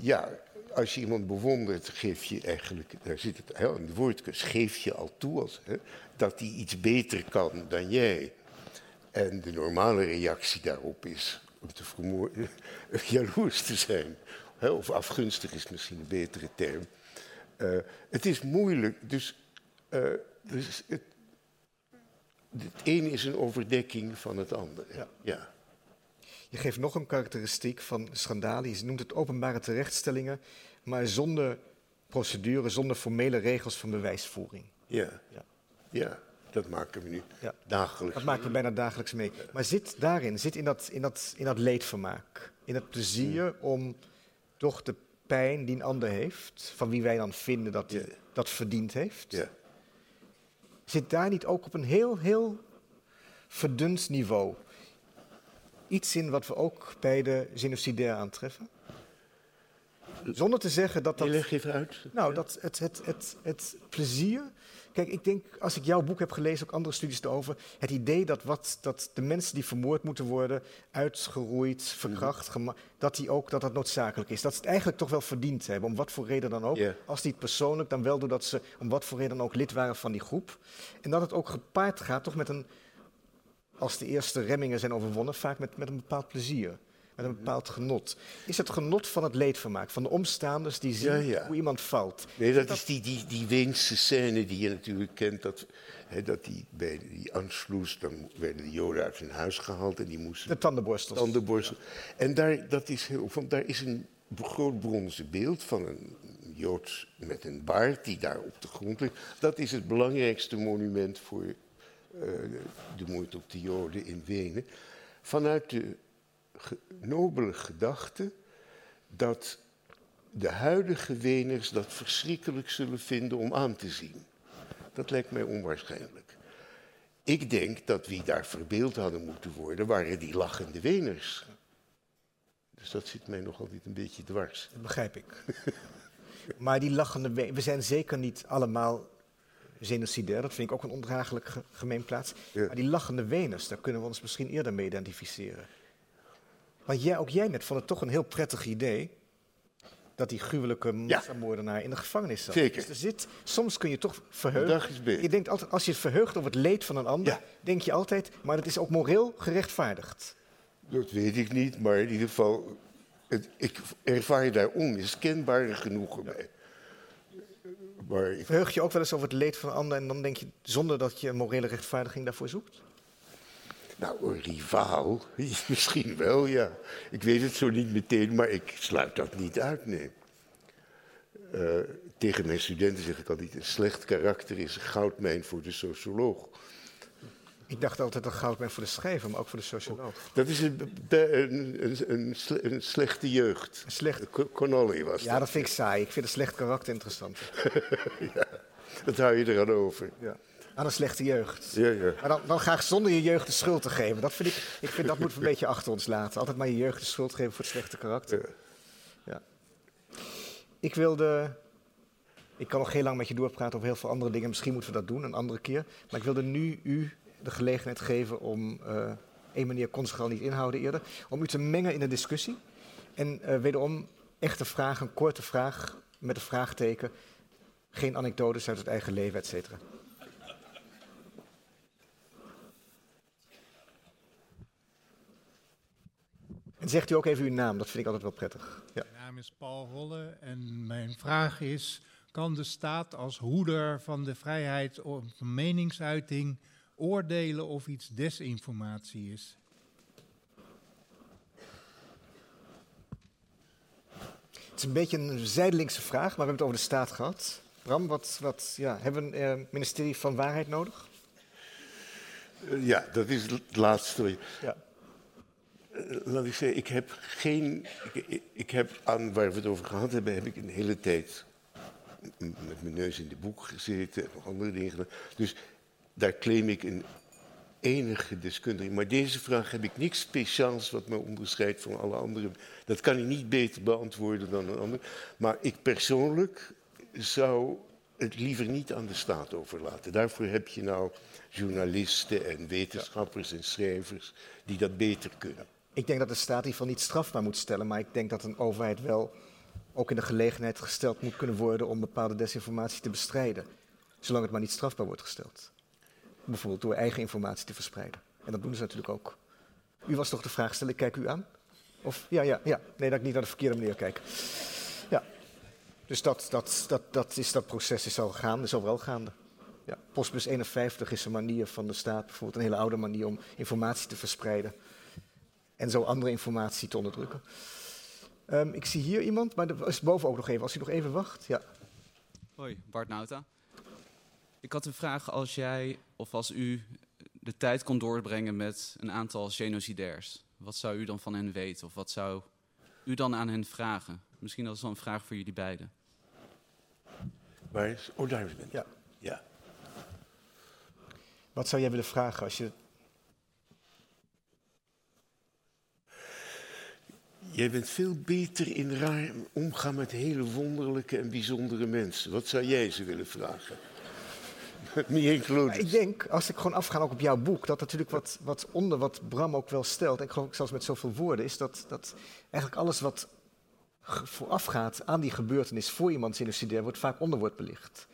ja, als je iemand bewondert, geef je eigenlijk, daar zit het heel in de woordkus, geef je al toe als, hè, dat hij iets beter kan dan jij. En de normale reactie daarop is om te vermoorden, jaloers te zijn. Hè, of afgunstig is misschien een betere term. Uh, het is moeilijk, dus, uh, dus het, het ene is een overdekking van het andere. Ja. ja. Je geeft nog een karakteristiek van schandalen. Je noemt het openbare terechtstellingen, maar zonder procedure, zonder formele regels van bewijsvoering. Ja, ja. ja dat maken we nu ja. dagelijks. Dat maken we bijna dagelijks mee. Maar zit daarin, zit in dat, in dat, in dat leedvermaak, in het plezier om toch de pijn die een ander heeft, van wie wij dan vinden dat hij dat verdiend heeft, ja. Zit daar niet ook op een heel, heel verdund niveau iets in wat we ook bij de genocidair aantreffen? Zonder te zeggen dat dat. leg even uit. Nou, dat het, het, het, het plezier. Kijk, ik denk, als ik jouw boek heb gelezen, ook andere studies erover. Het idee dat, wat, dat de mensen die vermoord moeten worden, uitgeroeid, verkracht, mhm. dat, die ook, dat dat noodzakelijk is. Dat ze het eigenlijk toch wel verdiend hebben, om wat voor reden dan ook. Als niet persoonlijk, dan wel doordat ze om wat voor reden dan ook lid waren van die groep. En dat het ook gepaard gaat toch met een als de eerste remmingen zijn overwonnen, vaak met, met een bepaald plezier. Met een bepaald genot. Is het genot van het leedvermaak, van de omstaanders die zien hoe iemand valt? Nee, dat, is die, die, die Weense scène die je natuurlijk kent. Dat, hè, dat die, bij die Anschluss, dan werden de Joden uit hun huis gehaald en die moesten... De tandenborstels. Tandenborstel. En daar, dat is heel, van, daar is een groot bronzen beeld van een Jood met een baard die daar op de grond ligt. Dat is het belangrijkste monument voor eh, de moeite op de Joden in Wenen, vanuit de nobele gedachte dat de huidige Weners dat verschrikkelijk zullen vinden om aan te zien. Dat lijkt mij onwaarschijnlijk. Ik denk dat wie daar verbeeld hadden moeten worden, waren die lachende Weners. Dus dat zit mij nog altijd een beetje dwars. Dat begrijp ik. maar die lachende Weners, we zijn zeker niet allemaal genocidair. Dat vind ik ook een ondraaglijk gemeenplaats. Maar die lachende Venus, daar kunnen we ons misschien eerder mee identificeren. Maar jij, ook jij net vond het toch een heel prettig idee dat die gruwelijke massamoordenaar in de gevangenis zat. Zeker. Dus er zit, soms kun je toch verheugen. Je denkt altijd, als je het verheugt over het leed van een ander, denk je altijd, maar dat is ook moreel gerechtvaardigd. Dat weet ik niet, maar in ieder geval, het, ik ervaar je daar onmiskenbare genoegen bij. Maar Verheug je ook wel eens over het leed van een ander en dan denk je zonder dat je een morele rechtvaardiging daarvoor zoekt? Nou, een rivaal, misschien wel, ja. Ik weet het zo niet meteen, maar ik sluit dat niet uit, nee. Uh, tegen mijn studenten zeg ik altijd, een slecht karakter is een goudmijn voor de socioloog. Ik dacht altijd dat goud bent voor de schrijver, maar ook voor de socioloog. Dat is een, een, een, een slechte jeugd. Een slecht... Connolly was Ja, dat vind ik saai. Ik vind een slecht karakter interessant. ja, dat hou je er aan over. Ja. Aan een slechte jeugd. Ja, ja. Maar dan, dan graag zonder je jeugd de schuld te geven. Dat vind ik, ik vind dat moeten we een beetje achter ons laten. Altijd maar je jeugd de schuld geven voor het slechte karakter. Ja. ja. Ik wilde ik kan nog heel lang met je doorpraten over heel veel andere dingen. Misschien moeten we dat doen een andere keer. Maar ik wilde nu u de gelegenheid geven om, uh, één manier kon zich al niet inhouden eerder, om u te mengen in de discussie. En uh, wederom echte vragen, een korte vraag met een vraagteken. Geen anekdotes uit het eigen leven, et cetera. En zegt u ook even uw naam, dat vind ik altijd wel prettig. Ja. Mijn naam is Paul Holle en mijn vraag is: kan de staat als hoeder van de vrijheid van meningsuiting oordelen of iets desinformatie is? Het is een beetje een zijdelingse vraag, maar we hebben het over de staat gehad. Bram, wat, wat, ja, hebben we een uh, ministerie van Waarheid nodig? Ja, dat is het laatste. Ja. Uh, laat ik zeggen, ik heb geen. Ik, heb aan waar we het over gehad hebben, heb ik een hele tijd met mijn neus in de boek gezeten en nog andere dingen gedaan. Dus daar claim ik een enige deskundige. Maar deze vraag heb ik niks speciaals wat me onderscheidt van alle anderen. Dat kan ik niet beter beantwoorden dan een ander. Maar ik persoonlijk zou het liever niet aan de staat overlaten. Daarvoor heb je nou journalisten en wetenschappers en schrijvers die dat beter kunnen. Ik denk dat de staat geval niet strafbaar moet stellen, maar ik denk dat een overheid wel ook in de gelegenheid gesteld moet kunnen worden om bepaalde desinformatie te bestrijden. Zolang het maar niet strafbaar wordt gesteld. Bijvoorbeeld door eigen informatie te verspreiden. En dat doen ze natuurlijk ook. U was toch de vraag stellen, ik kijk u aan? Of, ja, ja, ja. Nee, dat ik niet naar de verkeerde manier kijk. Ja. Dus dat, dat, dat, dat, is, dat proces is al gaande, is al wel gaande. Ja. Postbus 51 is een manier van de staat, bijvoorbeeld een hele oude manier om informatie te verspreiden. En zo andere informatie te onderdrukken. Um, ik zie hier iemand, maar er is boven ook nog even. Als u nog even wacht. Ja. Hoi, Bart Nauta. Ik had een vraag als jij of als u de tijd kon doorbrengen met een aantal genocidairs. Wat zou u dan van hen weten? Of wat zou u dan aan hen vragen? Misschien dat is wel een vraag voor jullie beiden. Waar is... Oh, daar is het. Ja. ja. Wat zou jij willen vragen als je Jij bent veel beter in raar omgaan met hele wonderlijke en bijzondere mensen. Wat zou jij ze willen vragen? Niet Ik denk, als ik gewoon afga ook op jouw boek, dat natuurlijk wat, wat onder wat Bram ook wel stelt, en ik geloof zelfs met zoveel woorden, is dat, dat eigenlijk alles wat voorafgaat aan die gebeurtenis voor iemand sinucidair wordt vaak onder wordt belicht.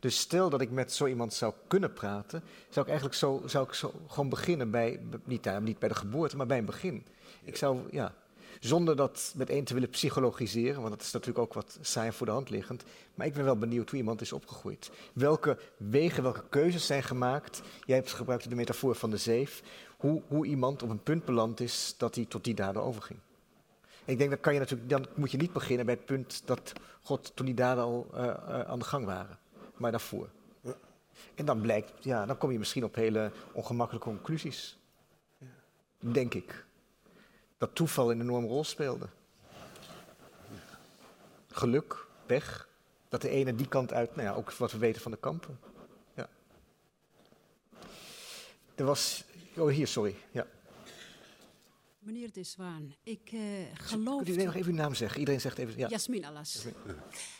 Dus stel dat ik met zo iemand zou kunnen praten, zou ik eigenlijk zo, zou ik zo gewoon beginnen bij, niet, niet bij de geboorte, maar bij een begin. Ik zou, ja, zonder dat meteen te willen psychologiseren, want dat is natuurlijk ook wat saai voor de hand liggend. Maar ik ben wel benieuwd hoe iemand is opgegroeid. Welke wegen, welke keuzes zijn gemaakt. Jij hebt gebruikt de metafoor van de zeef. Hoe, hoe iemand op een punt beland is dat hij tot die daden overging. ik denk, dat kan je natuurlijk, dan moet je niet beginnen bij het punt dat God toen die daden al uh, uh, aan de gang waren. Maar daarvoor. En dan blijkt, ja, dan kom je misschien op hele ongemakkelijke conclusies. Denk ik dat toeval een enorme rol speelde. Geluk, pech, dat de ene die kant uit, nou ja, ook wat we weten van de kampen. Ja. Er was, oh hier, sorry, ja. Meneer De Zwaan, ik uh, geloof... Kunt u nog even uw naam zeggen? Iedereen zegt even... Ja. Jasmin Alas.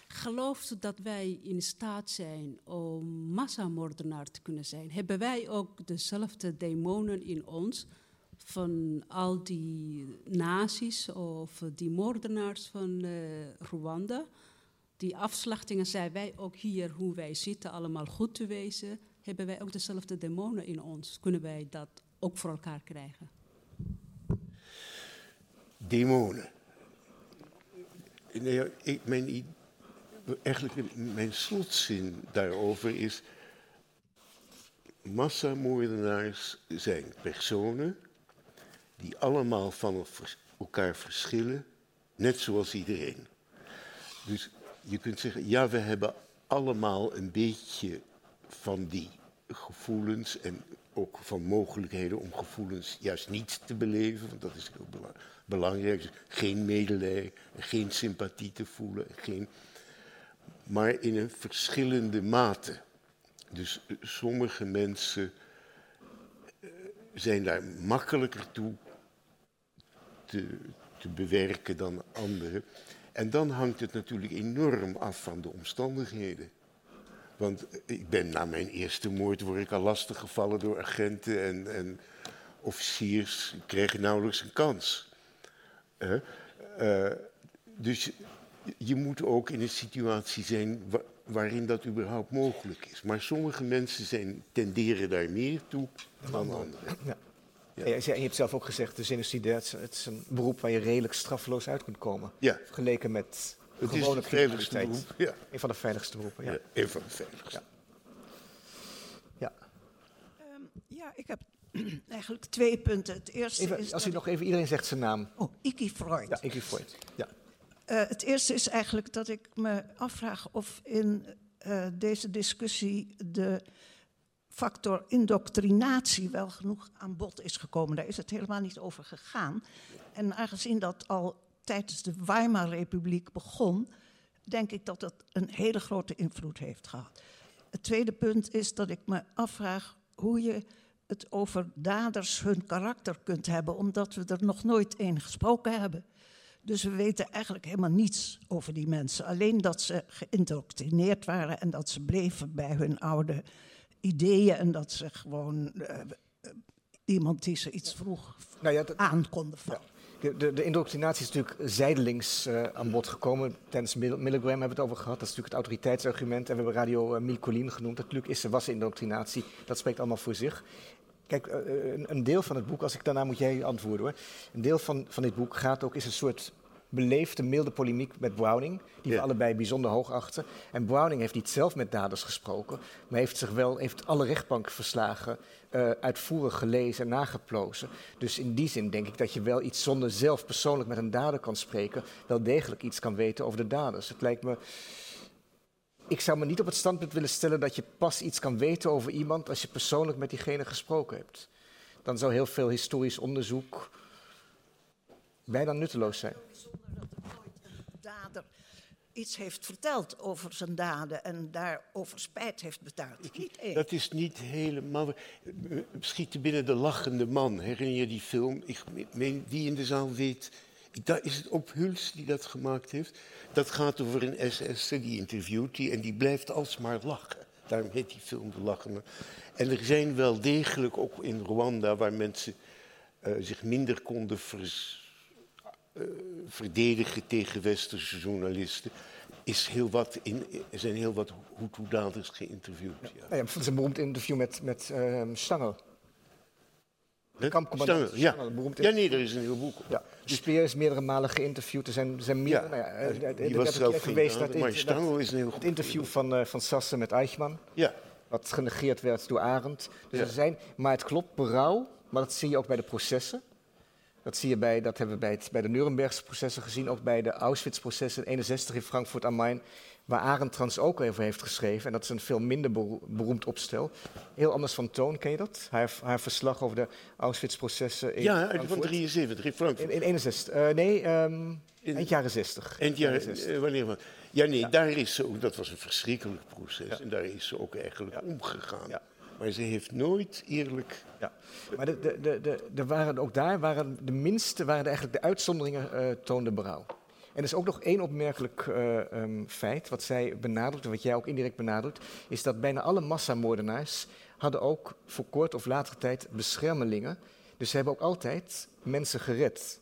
Gelooft dat wij in staat zijn om massamoordenaar te kunnen zijn? Hebben wij ook dezelfde demonen in ons van al die nazi's of die moordenaars van uh, Rwanda. Die afslachtingen zijn wij ook hier, hoe wij zitten, allemaal goed te wezen. Hebben wij ook dezelfde demonen in ons? Kunnen wij dat ook voor elkaar krijgen? Demonen. Nee, ik, mijn, eigenlijk mijn slotzin daarover is... Massamoordenaars zijn personen die allemaal van elkaar verschillen, net zoals iedereen. Dus je kunt zeggen, ja, we hebben allemaal een beetje van die gevoelens en ook van mogelijkheden om gevoelens juist niet te beleven, want dat is heel belangrijk. Dus geen medelijden, geen sympathie te voelen, geen, maar in een verschillende mate. Dus eh, sommige mensen eh, zijn daar makkelijker toe te, te bewerken dan anderen. En dan hangt het natuurlijk enorm af van de omstandigheden. Want ik ben na mijn eerste moord word ik al lastig gevallen door agenten en, en officiers. Ik kreeg nauwelijks een kans. Uh, dus je moet ook in een situatie zijn waarin dat überhaupt mogelijk is. Maar sommige mensen zijn, tenderen daar meer toe dan anderen. Ja. Ja. En je hebt zelf ook gezegd, de genocide, het is een beroep waar je redelijk straffeloos uit kunt komen. Ja. Vergeleken met het gewone criminaliteit. Beroep, ja. Een van de veiligste beroepen, ja. ja een van de veiligste. Ja. Um, ja, ik heb eigenlijk twee punten. Het eerste even, is als u nog even, iedereen zegt zijn naam. Oh, Iki Freud. Ja, Iki Freud, ja. Uh, het eerste is eigenlijk dat ik me afvraag of in uh, deze discussie de factor indoctrinatie wel genoeg aan bod is gekomen. Daar is het helemaal niet over gegaan. En aangezien dat al tijdens de Weimar-republiek begon, denk ik dat dat een hele grote invloed heeft gehad. Het tweede punt is dat ik me afvraag hoe je het over daders hun karakter kunt hebben, omdat we er nog nooit één gesproken hebben. Dus we weten eigenlijk helemaal niets over die mensen. Alleen dat ze geïndoctrineerd waren en dat ze bleven bij hun oude ideeën en dat ze gewoon uh, iemand die ze iets vroeg nou ja, aan konden vallen. Ja. De, de, indoctrinatie is natuurlijk zijdelings uh, aan bod gekomen. Tijdens Milligram hebben we het over gehad. Dat is natuurlijk het autoriteitsargument. En we hebben Radio uh, Milcolin genoemd. Natuurlijk is er was indoctrinatie. Dat spreekt allemaal voor zich. Kijk, een, een, deel van het boek, als ik daarna moet jij antwoorden hoor. Een deel van, van dit boek gaat ook, is een soort beleefde, milde polemiek met Browning, die we allebei bijzonder hoog achten. En Browning heeft niet zelf met daders gesproken, maar heeft zich wel, heeft alle rechtbankverslagen uh, uitvoerig gelezen en nageplozen. Dus in die zin denk ik dat je wel iets zonder zelf persoonlijk met een dader kan spreken, wel degelijk iets kan weten over de daders. Het lijkt me. Ik zou me niet op het standpunt willen stellen dat je pas iets kan weten over iemand als je persoonlijk met diegene gesproken hebt. Dan zou heel veel historisch onderzoek bijna nutteloos zijn iets heeft verteld over zijn daden en daarover spijt heeft betaald. Niet één. Dat is niet helemaal. Schieten binnen de lachende man. Herinner je die film? Ik meen, wie in de zaal weet. Dat is het op Huls die dat gemaakt heeft. Dat gaat over een SS, die interviewt die en die blijft alsmaar lachen. Daarom heet die film De Lachende. En er zijn wel degelijk ook in Rwanda waar mensen uh, zich minder konden vers uh, verdedigen tegen westerse journalisten. Is heel wat in, er zijn heel wat Hutu-daders geïnterviewd. Ja. Ja. Is een beroemd interview met, met uh, Stangel. Kampcommandant ja. ja, nee, er is een heel boek op. Ja. De Speer is meerdere malen geïnterviewd. Er zijn, zijn meer, ja, nou ja, die was zelf geweest naar maar Stangel is een heel Het interview van, uh, van Sassen met Eichmann. Ja. Wat genegeerd werd door Arendt. Dus ja. er zijn, maar het klopt, berouw, maar dat zie je ook bij de processen. Dat zie je bij, dat hebben we bij, het, bij de Nurembergse processen gezien, ook bij de Auschwitz-processen 61 in Frankfurt am Main, waar Arendt trans ook over heeft geschreven. En dat is een veel minder beroemd opstel. Heel anders van toon, ken je dat? Haar, haar verslag over de Auschwitz-processen in Ja, van 73 in Frankfurt. In, in 61. Uh, nee, um, in, eind jaren 60. Eind jaren, 60. Uh, wanneer? Ja, nee, ja. daar is ze ook, dat was een verschrikkelijk proces. Ja. En daar is ze ook eigenlijk ja. Maar ze heeft nooit eerlijk. Ja, maar de, de, de, de, de waren ook daar waren de minste, waren eigenlijk de uitzonderingen uh, toonden berouw. En er is ook nog één opmerkelijk uh, um, feit, wat zij benadrukt, en wat jij ook indirect benadrukt, is dat bijna alle massamoordenaars hadden ook voor kort of latere tijd beschermelingen. Dus ze hebben ook altijd mensen gered,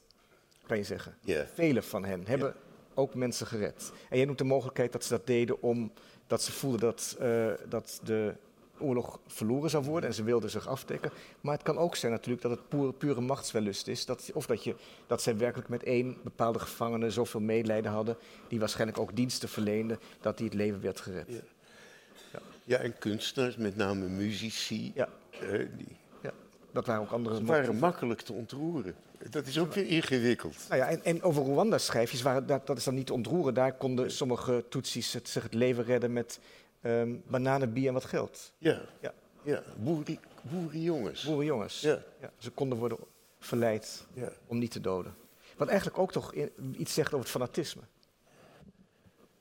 kan je zeggen. Yeah. Vele van hen hebben yeah. ook mensen gered. En jij noemt de mogelijkheid dat ze dat deden omdat ze voelden dat, uh, dat de oorlog verloren zou worden en ze wilden zich afdekken. Maar het kan ook zijn natuurlijk dat het pure, pure machtswellust is. Dat, of dat, je, dat zij werkelijk met één bepaalde gevangene zoveel medelijden hadden, die waarschijnlijk ook diensten verleende, dat die het leven werd gered. Ja, ja. ja en kunstenaars, met name muzici, ja. Uh, die ja. dat waren ook andere... Ze waren makkelijk te ontroeren. Dat is ook weer ingewikkeld. Nou ja, en, en over Rwanda schrijf je, waren, dat, dat is dan niet te ontroeren. Daar konden sommige Tutsis het, zich het leven redden met um, bananen, bier en wat geld. Ja, ja. ja. Boerenjongens. Boerenjongens. Ja. ja. Ze konden worden verleid ja. om niet te doden. Wat eigenlijk ook toch iets zegt over het fanatisme.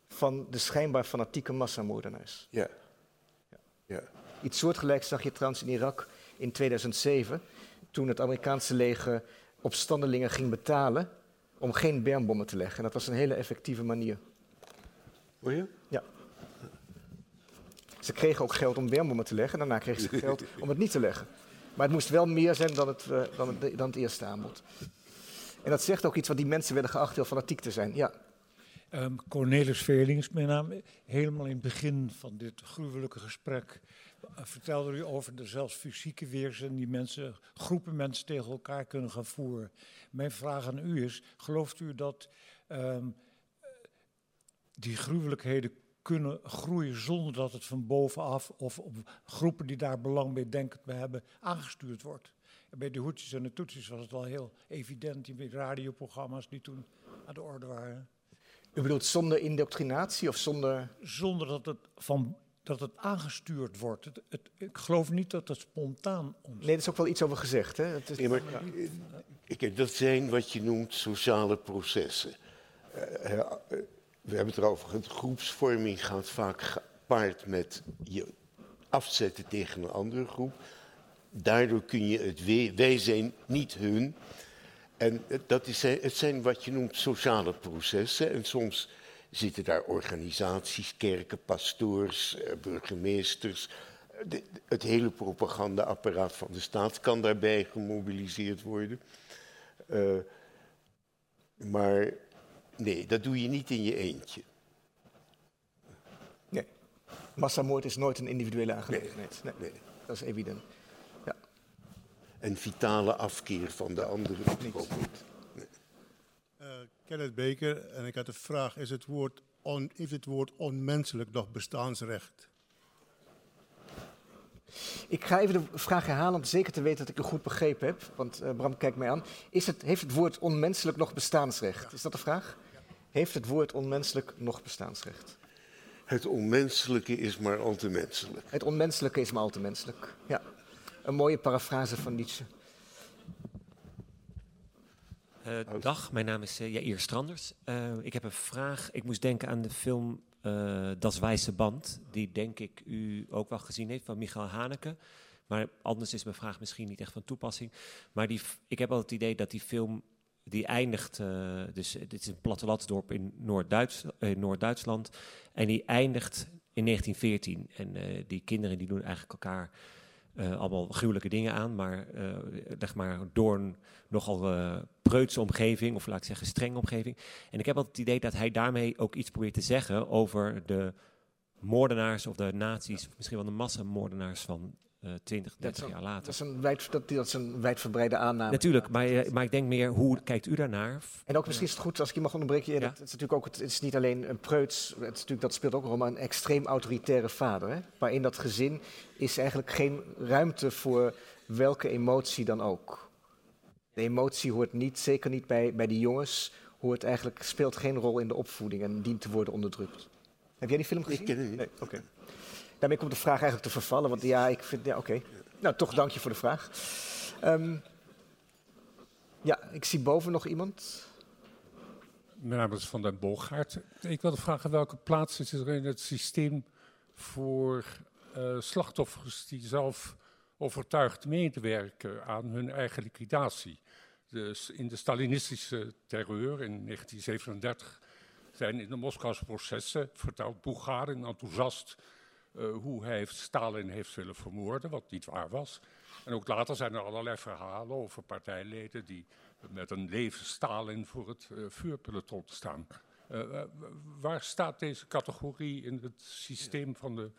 Van de schijnbaar fanatieke massamoordenaars. Ja. ja. ja. Iets soortgelijks zag je trouwens in Irak in 2007, toen het Amerikaanse leger opstandelingen ging betalen om geen bermbommen te leggen. En dat was een hele effectieve manier. Hoor je? Ja. Ze kregen ook geld om bermbommen te leggen. Daarna kregen ze geld om het niet te leggen. Maar het moest wel meer zijn dan het, uh, dan het, dan het eerste aanbod. En dat zegt ook iets wat die mensen werden geacht heel fanatiek te zijn. Ja. Um, Cornelis Veerlings, mijn naam. Helemaal in het begin van dit gruwelijke gesprek uh, vertelde u over de zelfs fysieke weerzin die mensen, groepen mensen tegen elkaar kunnen gaan voeren. Mijn vraag aan u is, gelooft u dat um, die gruwelijkheden kunnen groeien zonder dat het van bovenaf of op groepen die daar belang bij denken te hebben aangestuurd wordt. En bij de Hoetjes en de Toetsies was het al heel evident, die radioprogramma's die toen aan de orde waren. U bedoelt zonder indoctrinatie of zonder... Zonder dat het, van, dat het aangestuurd wordt. Het, het, ik geloof niet dat het spontaan ontstaat. Nee, er is ook wel iets over gezegd. Hè? Het is, nee, maar, ja. dat zijn wat je noemt sociale processen. Uh, uh, we hebben het erover groepsvorming gaat vaak gepaard met je afzetten tegen een andere groep. Daardoor kun je het wij zijn niet hun. En dat is, het zijn wat je noemt sociale processen. En soms zitten daar organisaties, kerken, pastoors, eh, burgemeesters. het hele propagandaapparaat van de staat kan daarbij gemobiliseerd worden. Uh, maar nee, dat doe je niet in je eentje. Nee, massamoord is nooit een individuele aangelegenheid. Nee, nee. dat is evident. Ja. En vitale afkeer van de andere ook niet. Uh, Kenneth Beker, en ik had de vraag, is het woord, on, is het woord onmenselijk nog bestaansrecht? Ik ga even de vraag herhalen om zeker te weten dat ik het goed begrepen heb. Want uh, Bram kijkt mij aan. Is het, heeft het woord onmenselijk nog bestaansrecht? Is dat de vraag? Heeft het woord onmenselijk nog bestaansrecht? Het onmenselijke is maar al te menselijk. Het onmenselijke is maar al te menselijk. Ja. Een mooie parafrase van Nietzsche. Uh, dag, mijn naam is uh, Jair Stranders. Uh, ik heb een vraag. Ik moest denken aan de film uh, Das Wijze Band, die denk ik u ook wel gezien heeft van Michael Haneke. Maar anders is mijn vraag misschien niet echt van toepassing. Maar die, ik heb al het idee dat die film, die eindigt, uh, dus dit is een plattelandsdorp in Noord-Duitsland, en die eindigt in 1914. En die kinderen die doen eigenlijk elkaar allemaal gruwelijke dingen aan, maar, zeg maar door een nogal preutse omgeving, of laat ik zeggen strenge omgeving. En ik heb altijd het idee dat hij daarmee ook iets probeert te zeggen over de moordenaars of de nazi's, of misschien wel de massamoordenaars van uh, 20, 30 jaar later. Dat is een, wijd, dat, dat is een wijdverbreide aanname. Natuurlijk, maar, uh, maar ik denk meer, hoe kijkt u daarnaar? En ook misschien is het goed, als ik je mag onderbreken, ja. het, het, is natuurlijk ook, het is niet alleen een preuts, het is natuurlijk, dat speelt ook een rol, maar een extreem autoritaire vader. Hè? Maar in dat gezin is eigenlijk geen ruimte voor welke emotie dan ook. De emotie hoort niet, zeker niet bij, bij die jongens, hoort eigenlijk, speelt geen rol in de opvoeding en dient te worden onderdrukt. Heb jij die film gezien? Ik ken het niet. Nee, oké. Okay. Daarmee komt de vraag eigenlijk te vervallen, want ja, ik vind, ja, oké. Nou, toch dank je voor de vraag. Um, ja, ik zie boven nog iemand. Mijn naam is Van den Boogaard. Ik wilde vragen welke plaats is er in het systeem voor uh, slachtoffers die zelf overtuigd werken aan hun eigen liquidatie. Dus in de Stalinistische terreur in 1937 zijn in de Moskouse processen, vertelt Boegarin enthousiast uh, hoe hij heeft Stalin heeft willen vermoorden, wat niet waar was. En ook later zijn er allerlei verhalen over partijleden die met een leven Stalin voor het uh, vuurpeloton staan. Uh, waar staat deze categorie in het systeem van de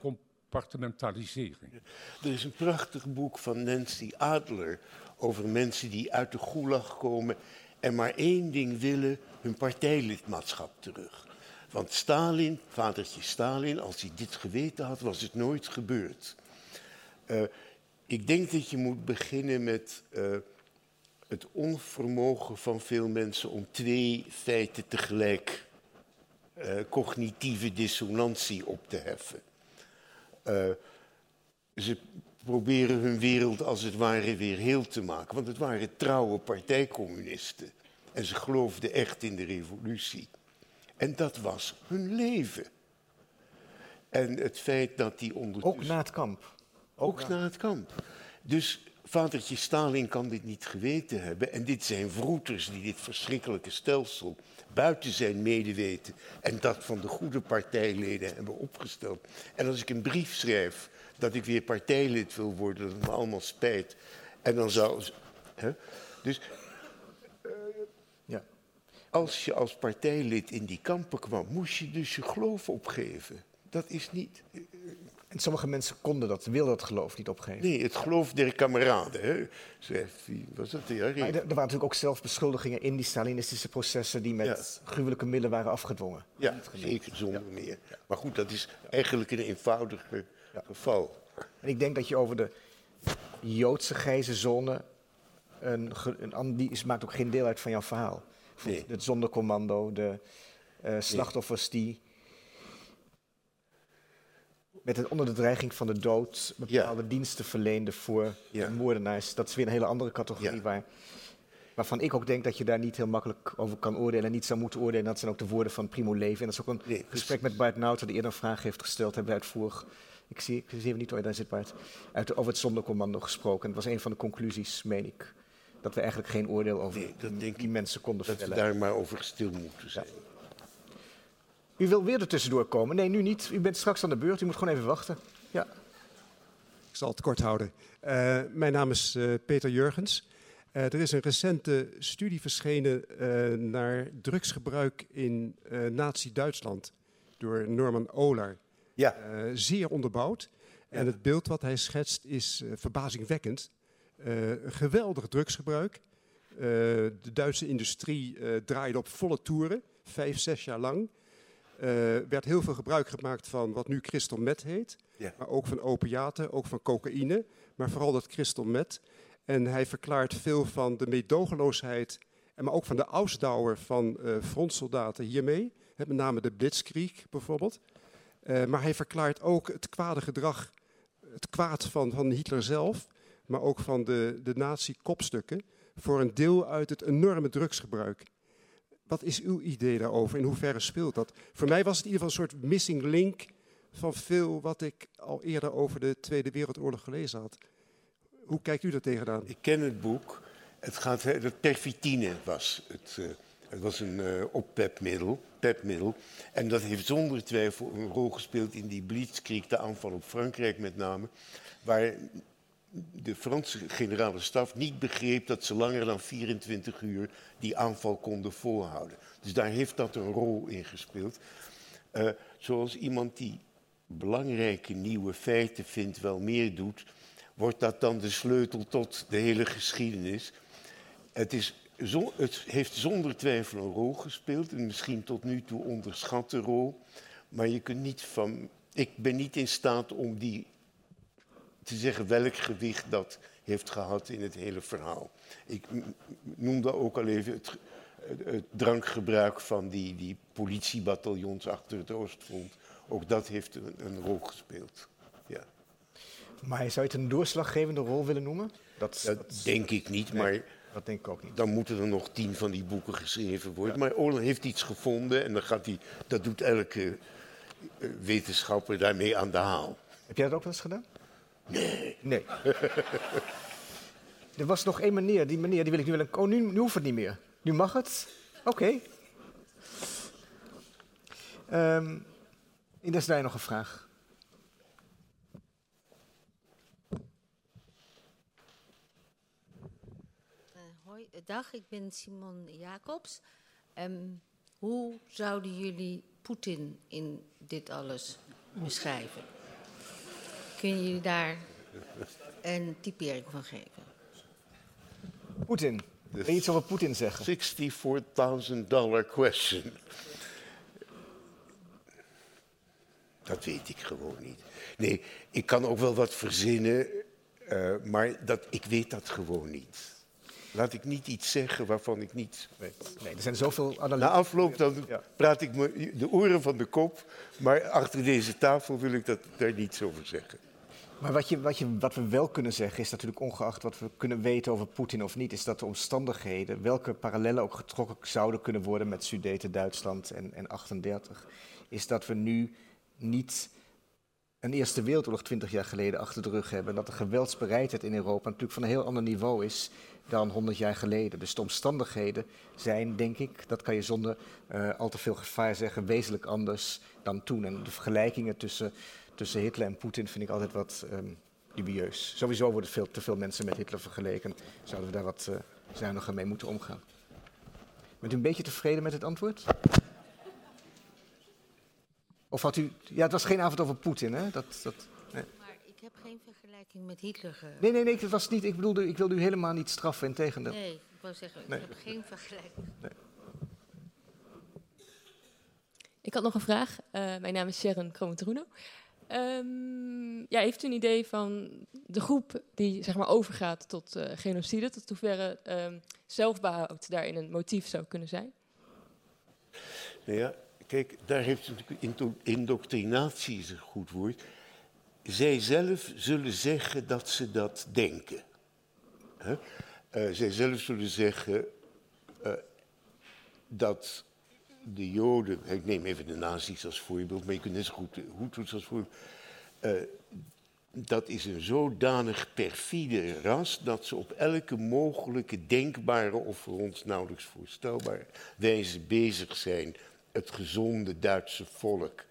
compartimentalisering? Er is een prachtig boek van Nancy Adler over mensen die uit de gulag komen en maar één ding willen, hun partijlidmaatschap terug. Want Stalin, vadertje Stalin, als hij dit geweten had, was het nooit gebeurd. Uh, ik denk dat je moet beginnen met uh, het onvermogen van veel mensen om twee feiten tegelijk uh, cognitieve dissonantie op te heffen. ze proberen hun wereld als het ware weer heel te maken, want het waren trouwe partijcommunisten. En ze geloofden echt in de revolutie. En dat was hun leven. En het feit dat die ondertussen... Ook na het kamp. Ook, ook na... het kamp. Dus vadertje Stalin kan dit niet geweten hebben. En dit zijn vroeters die dit verschrikkelijke stelsel buiten zijn medeweten en dat van de goede partijleden hebben opgesteld. En als ik een brief schrijf dat ik weer partijlid wil worden, dat het me allemaal spijt. En dan zou. Hè? Dus als je als partijlid in die kampen kwam, moest je dus je geloof opgeven. Dat is niet. En sommige mensen konden dat, wilden dat geloof niet opgeven. Nee, het geloof der kameraden. Hè. was dat? Ja, maar er, waren natuurlijk ook zelfbeschuldigingen in die Stalinistische processen die met ja. gruwelijke middelen waren afgedwongen. Ja, zeker zonder ja. meer. Maar goed, dat is eigenlijk een eenvoudiger geval. En ik denk dat je over de Joodse grijze zone. Een, een, die maakt ook geen deel uit van jouw verhaal. Nee. Het zondercommando, de uh, slachtoffers nee. die met het, onder de dreiging van de dood bepaalde ja. diensten verleenden voor ja. moordenaars. Dat is weer een hele andere categorie ja. waar, waarvan ik ook denk dat je daar niet heel makkelijk over kan oordelen en niet zou moeten oordelen. Dat zijn ook de woorden van Primo Levi. En dat is ook een nee, gesprek met Bart Nauter, die eerder een vraag heeft gesteld, hebben we uitvoerig. Ik zie, ik zie even niet, oh, daar zit Bart. Uit, over het zondercommando gesproken. Dat was een van de conclusies, meen ik dat we eigenlijk geen oordeel over Nee, dat die, denk die ik mensen konden Dat we vellen. daar maar over stil moeten zijn. U wil weer er tussendoor komen? Nee, nu niet. U bent straks aan de beurt. U moet gewoon even wachten. Ja. Ik zal het kort houden. Eh, mijn naam is eh, Peter Jurgens. Eh, er is een recente studie verschenen eh, naar drugsgebruik in eh Nazi-Duitsland door Norman Ohler. Ja. Eh, zeer onderbouwd. En het beeld wat hij schetst is eh, verbazingwekkend. Eh, een geweldig drugsgebruik. Eh, de Duitse industrie eh, draaide op volle toeren, vijf, zes jaar lang. Eh werd heel veel gebruik gemaakt van wat nu crystal meth heet. Ja. Maar ook van opiaten, ook van cocaïne. Maar vooral dat crystal meth. En hij verklaart veel van de meedogenloosheid. En maar ook van de Ausdauer van eh, frontsoldaten hiermee. Met name de Blitzkrieg bijvoorbeeld. Eh, maar hij verklaart ook het kwade gedrag, het kwaad van, van Hitler zelf, maar ook van de, de nazi-kopstukken, voor een deel uit het enorme drugsgebruik. Wat is uw idee daarover? In hoeverre speelt dat? Voor mij was het in ieder geval een soort missing link van veel wat ik al eerder over de Tweede Wereldoorlog gelezen had. Hoe kijkt u daar tegenaan? Ik ken het boek. Het gaat, dat perfitine was het. eh, het was een eh, oppepmiddel, pepmiddel. En dat heeft zonder twijfel een rol gespeeld in die Blitzkrieg, de aanval op Frankrijk met name. Waar de Franse generale staf niet begreep dat ze langer dan 24 uur die aanval konden volhouden. Dus daar heeft dat een rol in gespeeld. Eh, zoals iemand die belangrijke nieuwe feiten vindt wel meer doet, wordt dat dan de sleutel tot de hele geschiedenis. Het, is zo, het heeft zonder twijfel een rol gespeeld, een misschien tot nu toe onderschatte rol. Maar je kunt niet van. Ik ben niet in staat om die te zeggen welk gewicht dat heeft gehad in het hele verhaal. Ik noemde ook al even het, het, drankgebruik van die, die politiebataljons achter het Oostfront. Ook dat heeft een, een rol gespeeld. Ja. Maar zou je het een doorslaggevende rol willen noemen? Dat, Dat denk ik niet, Nee, maar dat denk ik ook niet. dan moeten er nog tien van die boeken geschreven worden. Maar Olen heeft iets gevonden en dan gaat hij, dat doet elke eh, wetenschapper daarmee aan de haal. Heb jij dat ook wel eens gedaan? Nee. Nee. er was nog één meneer, die meneer die wil ik nu willen... Oh, nu, hoeft het niet meer. Nu mag het. Oké. Ehm Ines, daar nog een vraag. Eh, hoi, dag, ik ben Simon Jacobs. Ehm, hoe zouden jullie Poetin in dit alles beschrijven? Kunnen jullie daar een typering van geven? Poetin. Wil je iets over Poetin zeggen? $64.000 question. Dat weet ik gewoon niet. Nee, ik kan ook wel wat verzinnen, eh, maar dat, ik weet dat gewoon niet. Laat ik niet iets zeggen waarvan ik niet weet. Nee, er zijn zoveel Na analyses. afloop dan Ja. praat ik me de oren van de kop, maar achter deze tafel wil ik dat, daar niets over zeggen. Maar wat, je, wat, je, wat we wel kunnen zeggen is natuurlijk ongeacht wat we kunnen weten over Poetin of niet, is dat de omstandigheden, welke parallellen ook getrokken zouden kunnen worden met Sudeten, Duitsland en, en 38, is dat we nu niet een Eerste Wereldoorlog twintig jaar geleden achter de rug hebben. En dat de geweldsbereidheid in Europa natuurlijk van een heel ander niveau is dan 100 jaar geleden. Dus de omstandigheden zijn, denk ik, dat kan je zonder eh, al te veel gevaar zeggen, wezenlijk anders dan toen. En de vergelijkingen tussen, tussen Hitler en Poetin vind ik altijd wat ehm, dubieus. Sowieso worden veel te veel mensen met Hitler vergeleken. Zouden we daar wat eh zuiniger mee moeten omgaan? Bent u een beetje tevreden met het antwoord? Of had u... Ja, het was geen avond over Poetin, hè? Dat, dat, nee. Maar ik heb geen vergelijking met Hitler ge... nee, nee, nee, dat was niet... Ik bedoelde, ik wilde u helemaal niet straffen, in tegendeel. Nee, ik wou zeggen, Nee. ik heb geen vergelijking. Ik had nog een vraag. Eh, mijn naam is Sharon Krometruno. Ehm ja, heeft u een idee van de groep die zeg maar, overgaat tot eh, genocide, tot hoeverre ehm, zelfbehoud daarin een motief zou kunnen zijn? Nou ja, kijk, daar heeft indoctrinatie is een goed woord. Zij zelf zullen zeggen dat ze dat denken. Hè? Eh, zij zelf zullen zeggen eh, dat de Joden, ik neem even de nazi's als voorbeeld, maar je kunt net zo goed de Hutus als voorbeeld, eh, dat is een zodanig perfide ras dat ze op elke mogelijke denkbare of voor ons nauwelijks voorstelbare wijze bezig zijn het gezonde Duitse volk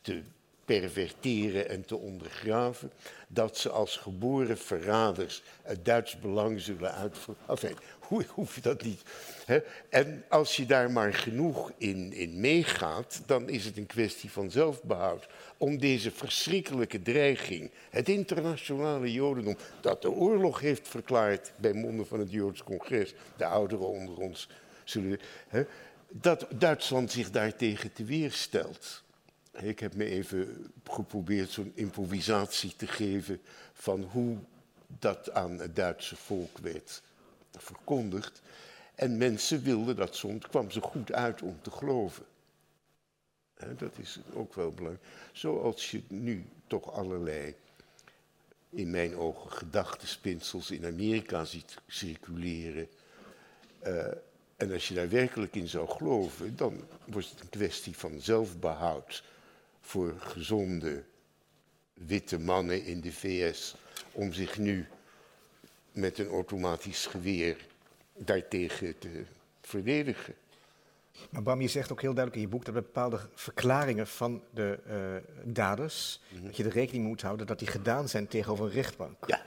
te perverteren en te ondergraven, dat ze als geboren verraders het Duits belang zullen uitvoeren. Enfin, hoe hoef je dat niet? Hè? En als je daar maar genoeg in, in meegaat, dan is het een kwestie van zelfbehoud. Om deze verschrikkelijke dreiging, het internationale Jodendom, dat de oorlog heeft verklaard bij monden van het Joods congres, de ouderen onder ons zullen. Hè, dat Duitsland zich daartegen te weerstelt. Ik heb me even geprobeerd zo'n improvisatie te geven van hoe dat aan het Duitse volk werd verkondigd. En mensen wilden dat soms, kwam ze goed uit om te geloven. dat is ook wel belangrijk. Zoals je nu toch allerlei, in mijn ogen, gedachtenspinsels in Amerika ziet circuleren. Uh, en als je daar werkelijk in zou geloven, dan wordt het een kwestie van zelfbehoud voor gezonde witte mannen in de VS om zich nu met een automatisch geweer daartegen te verdedigen. Maar Bram, je zegt ook heel duidelijk in je boek dat bepaalde verklaringen van de uh, daders, mhm. dat je er rekening moet houden dat die gedaan zijn tegenover een rechtbank. Ja.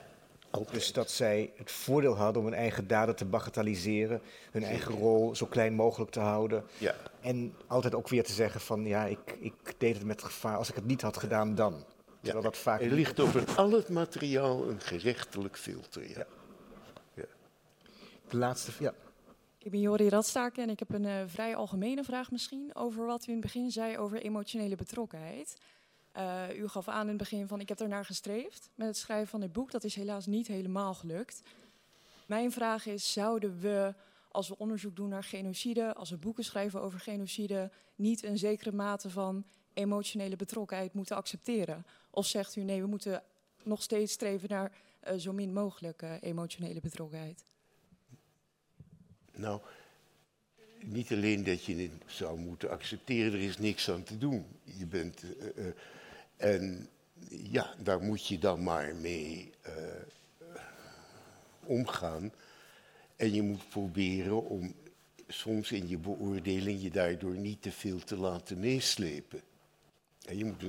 Dus dat zij het voordeel hadden om hun eigen daden te bagatelliseren, hun eigen rol zo klein mogelijk te houden. Ja. En altijd ook weer te zeggen van ja, ik, ik deed het met gevaar. Als ik het niet had gedaan, dan. Ja. Dat vaak er ligt over al het materiaal een gerechtelijk filter. Ja. ja. De laatste, ja. Ik ben Jori Radstaken en ik heb een uh, vrij algemene vraag misschien over wat u in het begin zei over emotionele betrokkenheid. Uh, u gaf aan in het begin van ik heb ernaar gestreefd met het schrijven van dit boek. Dat is helaas niet helemaal gelukt. Mijn vraag is, zouden we als we onderzoek doen naar genocide, als we boeken schrijven over genocide, niet een zekere mate van emotionele betrokkenheid moeten accepteren? Of zegt u nee, we moeten nog steeds streven naar uh, zo min mogelijk uh, emotionele betrokkenheid? Nou, niet alleen dat je het zou moeten accepteren, er is niks aan te doen. Je bent en ja, daar moet je dan maar mee uh, omgaan. En je moet proberen om soms in je beoordeling je daardoor niet te veel te laten meeslepen. En je moet,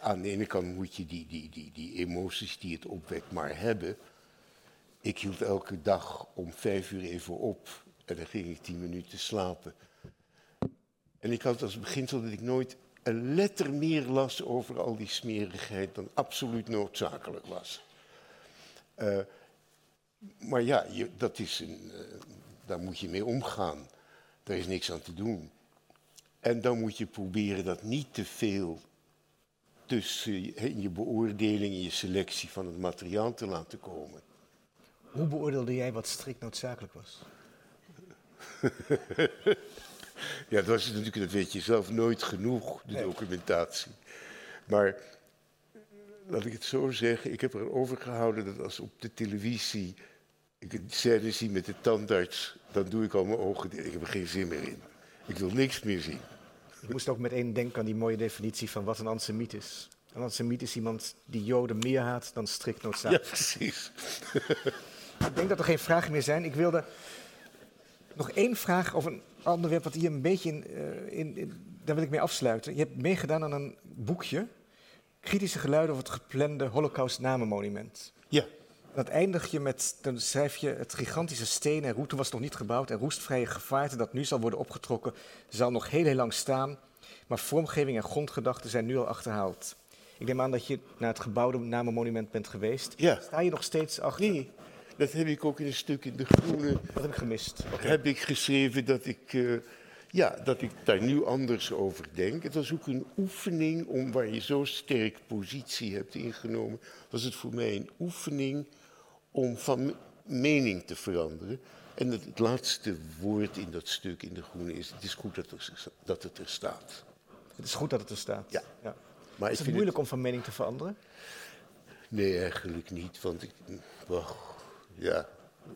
aan de ene kant moet je die, die, die, die emoties die het opwekt maar hebben. Ik hield elke dag om vijf uur even op en dan ging ik tien minuten slapen. En ik had als beginsel dat ik nooit een letter meer las over al die smerigheid dan absoluut noodzakelijk was. Uh, maar ja, je, dat is een, uh, daar moet je mee omgaan. Daar is niks aan te doen. En dan moet je proberen dat niet te veel tussen in je beoordeling en je selectie van het materiaal te laten komen. Hoe beoordeelde jij wat strikt noodzakelijk was? Ja, dat was natuurlijk, dat weet je zelf, nooit genoeg, de documentatie. Maar laat ik het zo zeggen, ik heb er over gehouden dat als op de televisie ik een scène zie met de tandarts, dan doe ik al mijn ogen. Ik heb er geen zin meer in. Ik wil niks meer zien. Ik moest ook meteen denken aan die mooie definitie van wat een antisemiet is. Een antisemiet is iemand die Joden meer haat dan strikt noodzakelijk. Ja, precies. ik denk dat er geen vragen meer zijn. Ik wilde nog één vraag over een onderwerp wat hier een beetje in, uh, in, in, Daar wil ik mee afsluiten. Je hebt meegedaan aan een boekje. Kritische geluiden over het geplande Holocaust-namenmonument. Ja. Dat eindig je met, dan schrijf je het gigantische steen en route was nog niet gebouwd en roestvrije gevaarte dat nu zal worden opgetrokken, zal nog heel, heel lang staan. Maar vormgeving en grondgedachten zijn nu al achterhaald. Ik neem aan dat je naar het gebouwde namenmonument bent geweest. Ja. Sta je nog steeds achter? Nee, dat heb ik ook in een stuk in de Groene. Wat heb ik gemist? Heb ik geschreven dat ik, uh, ja, dat ik daar nu anders over denk. Het was ook een oefening om, waar je zo sterk positie hebt ingenomen, was het voor mij een oefening om van mening te veranderen. En het, het laatste woord in dat stuk in de Groene is: het is goed dat, er, dat het er staat. Het is goed dat het er staat. Ja. ja. Maar is het moeilijk om van mening te veranderen? Nee, eigenlijk niet. Want ik. Wacht, ja.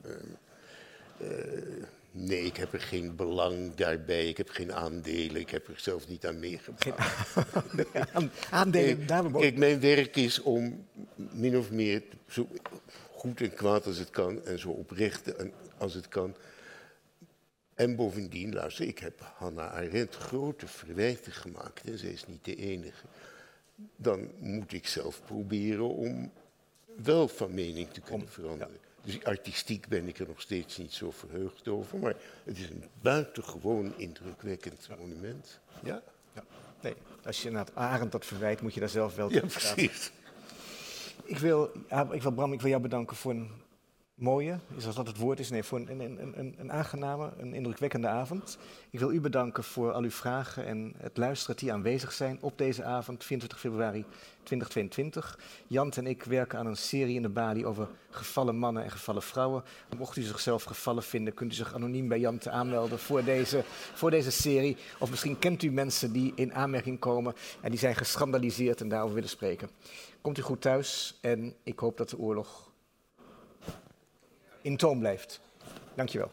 Uh, uh, nee, ik heb er geen belang daarbij. Ik heb geen aandelen. Ik heb er zelf niet aan. Geen aandelen, kijk, kijk, mijn werk is om min of meer zo goed en kwaad als het kan en zo oprecht als het kan. En bovendien, luister, ik heb Hannah Arendt grote verwijten gemaakt en zij is niet de enige. Dan moet ik zelf proberen om wel van mening te kunnen veranderen. Dus artistiek ben ik er nog steeds niet zo verheugd over, maar het is een buitengewoon indrukwekkend monument. Ja? ja. Nee, als je naar het Arend dat verwijt, moet je daar zelf wel ja, precies. Ik wil, ik wil, Bram, ik wil jou bedanken voor een mooie, is als dat het woord is, nee, voor een, een, een, een, aangename, een indrukwekkende avond. Ik wil u bedanken voor al uw vragen en het luisteren die aanwezig zijn op deze avond, 24 februari 2022. Jant en ik werken aan een serie in de Bali over gevallen mannen en gevallen vrouwen. Mocht u zichzelf gevallen vinden, kunt u zich anoniem bij Jante aanmelden voor deze, voor deze serie. Of misschien kent u mensen die in aanmerking komen en die zijn geschandaliseerd en daarover willen spreken. Komt u goed thuis en ik hoop dat de oorlog in toom blijft. Dankjewel.